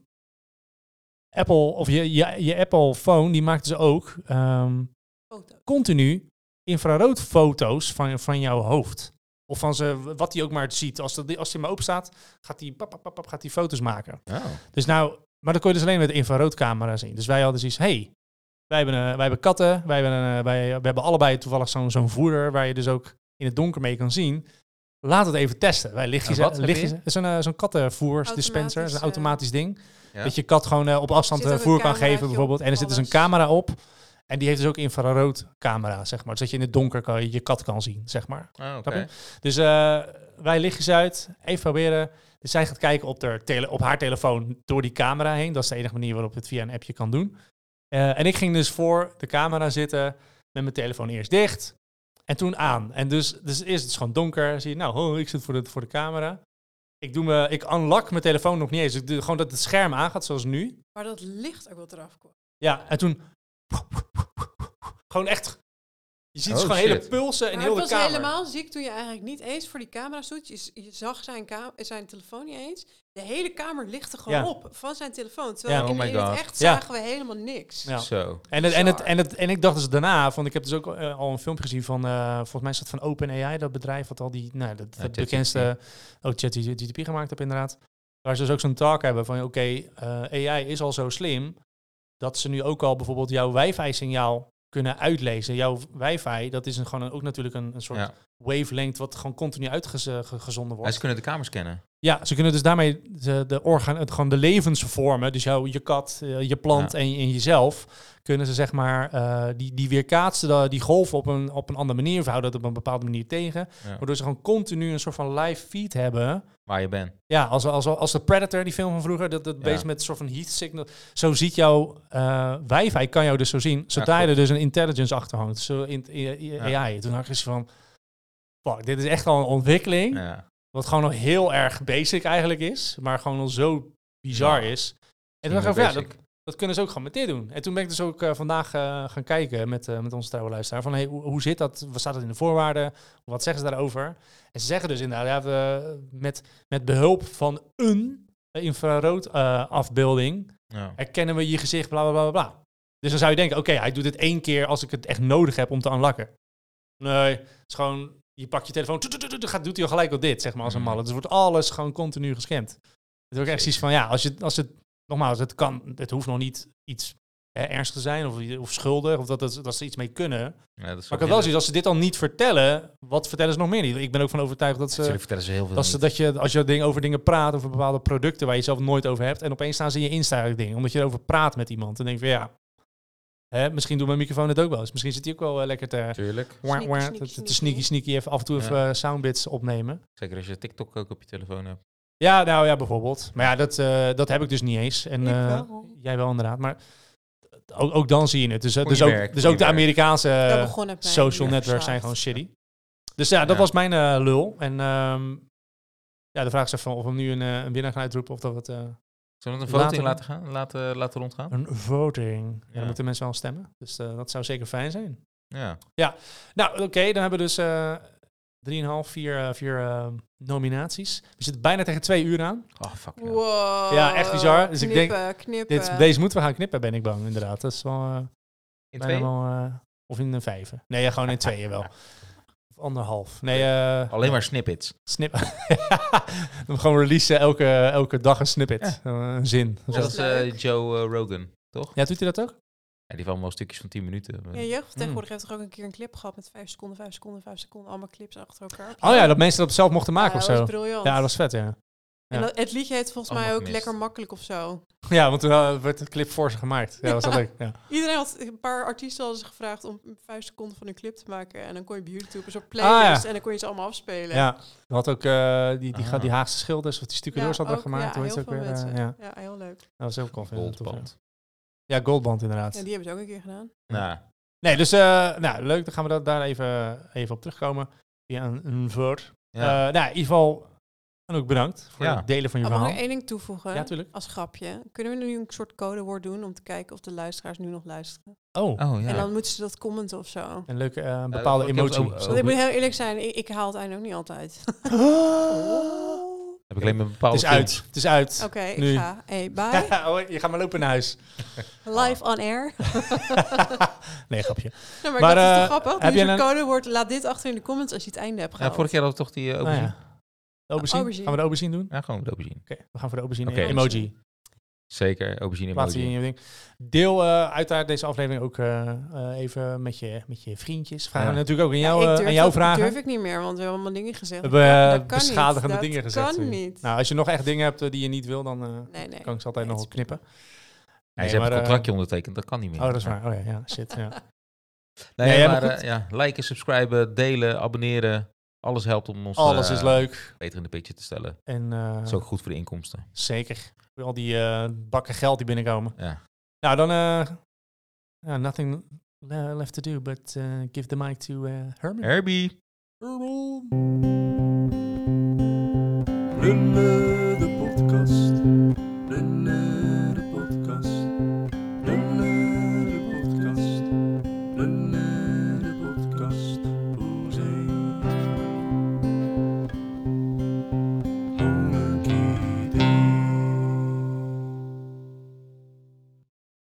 A: Apple, of je, je, je Apple phone, die maakt dus ook ehm,
B: Foto.
A: continu infraroodfoto's van, van jouw hoofd. Of van ze, wat hij ook maar ziet. Als, dat, als hij maar open staat, gaat hij pap, pap, pap, pap, gaat hij foto's maken.
C: Oh.
A: Dus nou, maar dat kon je dus alleen met de infraroodcamera zien. Dus wij hadden zoiets, hey, wij hebben, eh, wij hebben katten, wij hebben, eh, wij, we hebben allebei toevallig zo'n zo'n voerder waar je dus ook in het donker mee kan zien. Laat het even testen. Wij lichtjes,
C: wat heb
A: lichtjes,
C: je?
A: het is een, eh, zo'n kattenvoersdispenser, een
B: eh,
A: automatisch ding.
C: Ja.
A: Dat je kat gewoon eh, op afstand eh, voer kan geven bijvoorbeeld. En er zit dus een camera op. En die heeft dus ook infrarood camera, zeg maar. Zodat je in het donker kan, je je kat kan zien, zeg maar. Je? Dus eh, wij lichtjes uit, even proberen. Dus zij gaat kijken op, tele op haar telefoon door die camera heen. Dat is de enige manier waarop je het via een appje kan doen. Eh, en ik ging dus voor de camera zitten met mijn telefoon eerst dicht en toen aan. En dus, dus eerst het is gewoon donker. Zie je, nou, oh, ik zit voor de, voor de camera. Ik, doe me, ik unlock mijn telefoon nog niet eens. Ik doe gewoon dat het scherm aangaat zoals nu.
B: Maar dat licht ook wat eraf komt.
A: Ja, en toen... Gewoon echt... Je ziet dus
C: Oh,
A: gewoon hele pulsen en heel
B: het
A: de
B: was
A: kamer.
B: helemaal ziek toen je eigenlijk niet eens voor die camera stond. Je, je zag zijn, zijn telefoon niet eens. De hele kamer lichtte gewoon
A: Ja.
B: op van zijn telefoon. Terwijl
A: Ja.
B: in,
C: Oh my
B: in het
C: God.
B: echt
A: Ja.
B: zagen we helemaal niks.
A: Ja.
C: Zo.
A: En, het, en, het, en, het, en ik dacht dus daarna, want ik heb dus ook eh, al een filmpje gezien van, eh, volgens mij is dat van OpenAI, dat bedrijf wat al die, nou, dat,
C: ChatGPT.
A: bekendste, ook ChatGPT gemaakt heb inderdaad. Waar ze dus ook zo'n talk hebben van, oké, eh, AI is al zo slim, dat ze nu ook al bijvoorbeeld jouw wifi-signaal kunnen uitlezen. Jouw wifi, dat is een, gewoon een, ook natuurlijk een, een soort
C: Ja.
A: wavelength wat gewoon continu uitgezonden
C: Ja,
A: wordt.
C: ze kunnen de kamers kennen.
A: Ja, ze kunnen dus daarmee de, de, orgaan, het, gewoon de levensvormen, dus jouw, je kat, eh, je plant
C: Ja.
A: en, en jezelf, kunnen ze zeg maar, eh, die, die weerkaatsen die golven op een, op een andere manier, of houden dat op een bepaalde manier tegen,
C: Ja.
A: waardoor ze gewoon continu een soort van live feed hebben.
C: Waar je bent.
A: Ja, als, als, als de Predator, die film van vroeger, dat, dat
C: Ja.
A: bezig met een soort van heat signal. Zo ziet jouw eh wifi, kan jou dus zo zien, zodra je er dus een intelligence achter hangt. Zo in, in, in
C: Ja.
A: AI. Toen dacht ik van, fuck, dit is echt al een ontwikkeling.
C: Ja.
A: Wat gewoon nog heel erg basic eigenlijk is, maar gewoon al zo bizar
C: Ja.
A: is. En toen
C: Niet
A: dacht ik,
C: meer
A: van, ja, dat, dat kunnen ze ook gewoon met dit doen. En toen ben ik dus ook eh, vandaag eh, gaan kijken met, eh, met onze trouwe luisteraar. Van, hey, hoe, hoe zit dat? Wat staat het in de voorwaarden? Wat zeggen ze daarover? En ze zeggen dus inderdaad, ja, we, met, met behulp van een infrarood afbeelding
C: Ja.
A: herkennen we je gezicht, bla bla bla bla. Dus dan zou je denken, oké, hij doet het één keer als ik het echt nodig heb om te unlocken. Nee, het is gewoon, je pakt je telefoon, gaat, doet hij al gelijk al dit, zeg maar, als een
C: Mhm.
A: malle. Dus wordt alles gewoon continu gescand. Het is ook echt zoiets van, ja, als, je, als het, nogmaals, het kan, het hoeft nog niet iets hè, ernstig te zijn of, of schuldig, of dat, dat, dat ze iets mee kunnen.
C: Ja, dat is
A: Maar ik heb
C: ook
A: wel zoiets, als ze dit al niet vertellen, wat vertellen ze nog meer niet? Ik ben ook van overtuigd dat ze...
C: Vertellen ze heel veel
A: Dat, ze, dat je, als je ding, over dingen praat, over bepaalde producten waar je zelf nooit over hebt, en opeens staan ze in je Insta-ding, omdat je erover praat met iemand. Dan denk je van ja, hè, misschien doet mijn microfoon het ook wel eens. Misschien zit hij ook wel eh, lekker te,
C: Tuurlijk.
B: Sneaky, sneaky,
A: te- te
B: sneaky.
A: sneaky, sneaky, even af en toe
C: Ja.
A: even eh, soundbits opnemen.
C: Zeker als je TikTok ook op je telefoon hebt.
A: Ja, nou ja, bijvoorbeeld. Maar ja, dat, eh, dat heb ik dus niet eens. En
B: Ik
A: eh,
B: wel.
A: jij wel inderdaad. Maar ook, ook dan zie je het. Dus, dus ook,
C: werk,
A: dus ook de. Amerikaanse social
B: Ja,
A: networks zijn gewoon shitty. Dus ja, dat
C: Ja.
A: was mijn lul. En ehm, ja, de vraag is even of we hem nu een, een winnaar gaan uitroepen of dat we het... eh,
C: Zullen we een voting
A: dan.
C: laten gaan? Laten, laten rondgaan?
A: een voting. Ja,
C: Ja.
A: dan moeten mensen wel stemmen. Dus eh, dat zou zeker fijn zijn.
C: Ja.
A: Nou, oké, dan hebben we dus eh 3,5, 4, eh, vier eh, nominaties. We zitten bijna tegen twee uur aan.
C: Oh, fuck. ja.
B: Wow.
A: Ja, echt bizar. Dus ik denk-
B: knippen.
A: Dit, deze moeten we gaan knippen, ben ik bang, inderdaad. Dat is wel... eh,
C: In twee?
A: wel of in een vijven. Nee, ja, gewoon in tweeën wel. Of anderhalf. Nee, eh
C: Alleen maar snippets.
A: snip. dan gewoon releasen elke, elke dag een snippet.
C: Ja.
A: Eh, een zin.
C: Dat
B: Dat
C: is eh. Joe eh, Rogan, toch?
A: Ja, doet hij dat ook?
C: Ja, die heeft allemaal stukjes van 10 minuten.
B: Ja, jeugd tegenwoordig heeft toch ook een keer een clip gehad met 5 seconden, 5 seconden, 5 seconden. Allemaal clips achter elkaar.
A: Oh ja, dat mensen dat zelf mochten maken
B: ja,
A: of
B: dat
A: zo.
B: was briljant.
A: Ja, dat was vet, ja.
B: En dat, het liedje heet volgens mij
C: Allemaal
B: ook
C: gemist.
B: lekker makkelijk of zo.
A: Ja, want toen eh, werd de clip voor ze gemaakt. Ja, dat was wel leuk. Ja.
B: Iedereen had, een paar artiesten hadden ze gevraagd om 5 seconden van hun clip te maken. En dan kon je op YouTube een soort
A: Ah,
B: playlist
A: ja.
B: en dan kon je ze allemaal afspelen.
A: ja, we had ook eh, die, die,
C: Ah.
A: die Haagse schilders of die stucadoors hadden gemaakt.
B: Ja, heel
A: ook weer? Eh, ja,
B: ja, heel leuk.
A: dat was heel cool.
C: Goldband.
A: Ja, Goldband inderdaad.
B: En die hebben ze ook een keer gedaan.
C: Nou,
A: Nee, dus eh, nou, leuk. Dan gaan we dat, daar even, even op terugkomen. Via een, een. Eh, nou, in ieder geval, en ook bedankt voor
C: Ja.
A: het delen van je
B: Oh, mag ik
A: verhaal.
B: één ding toevoegen?
A: Ja, tuurlijk.
B: Als grapje. Kunnen we nu een soort codewoord doen om te kijken of de luisteraars nu nog luisteren?
A: Oh,
C: oh ja.
B: En dan moeten ze dat commenten of zo.
A: een leuke eh, bepaalde
C: ik ook-
B: Want ik
A: goed.
B: moet heel eerlijk zijn, ik, ik haal het eigenlijk ook niet altijd.
C: Heb ik alleen met bepaalde
A: Het is uit. Het is uit.
B: Oké, ik
A: Nu.
B: ga. Hey, bye.
A: oh, je gaat maar lopen naar huis.
B: Live on air.
A: nee, grapje.
B: Ja, maar,
A: Maar,
B: dat is
A: eh,
B: toch grappig?
A: heb je
B: een
A: een-
B: codewoord. Laat dit achter in de comments als je het einde hebt
C: Ja,
B: gehaald.
C: vorige keer hadden we toch die uh,
A: Nou
C: aubergine?
A: Gaan we de aubergine doen?
C: Ja, gewoon de aubergine.
A: Oké, we gaan voor de aubergine
C: Oké.
A: emoji.
C: Zeker, aubergine
A: die in
C: emoji.
A: je ding. Deel eh uiteraard deze aflevering ook eh, eh, even met je, met je vriendjes. Vragen
C: Ja.
A: we natuurlijk ook aan jou, aan jou
B: dat-
A: vragen.
B: durf ik niet meer, want we hebben allemaal dingen gezegd.
A: We hebben
B: Dat kan niet.
A: beschadigende
B: Dat
A: dingen gezegd.
B: kan niet.
A: Nou, als je nog echt dingen hebt die je niet wil, dan eh,
B: nee, nee.
A: kan ik ze altijd
B: Nee,
A: nog knippen. Nee,
C: ze hebben
A: maar,
C: een contractje ondertekend, dat kan niet meer.
A: Oh, dat is waar. Oh ja, ja shit. Ja.
C: Nee,
A: Nee, maar
C: ja, liken, subscriben, delen, abonneren. Alles helpt om ons
A: Alles
C: eh,
A: is leuk.
C: beter in de picture te stellen.
A: En eh,
C: Dat is ook goed voor de inkomsten.
A: zeker. Voor al die eh, bakken geld die binnenkomen.
C: Ja.
A: Nou, dan... eh nothing le- left to do but eh, give the mic to eh Herman.
C: Herbie.
A: Lullen de podcast.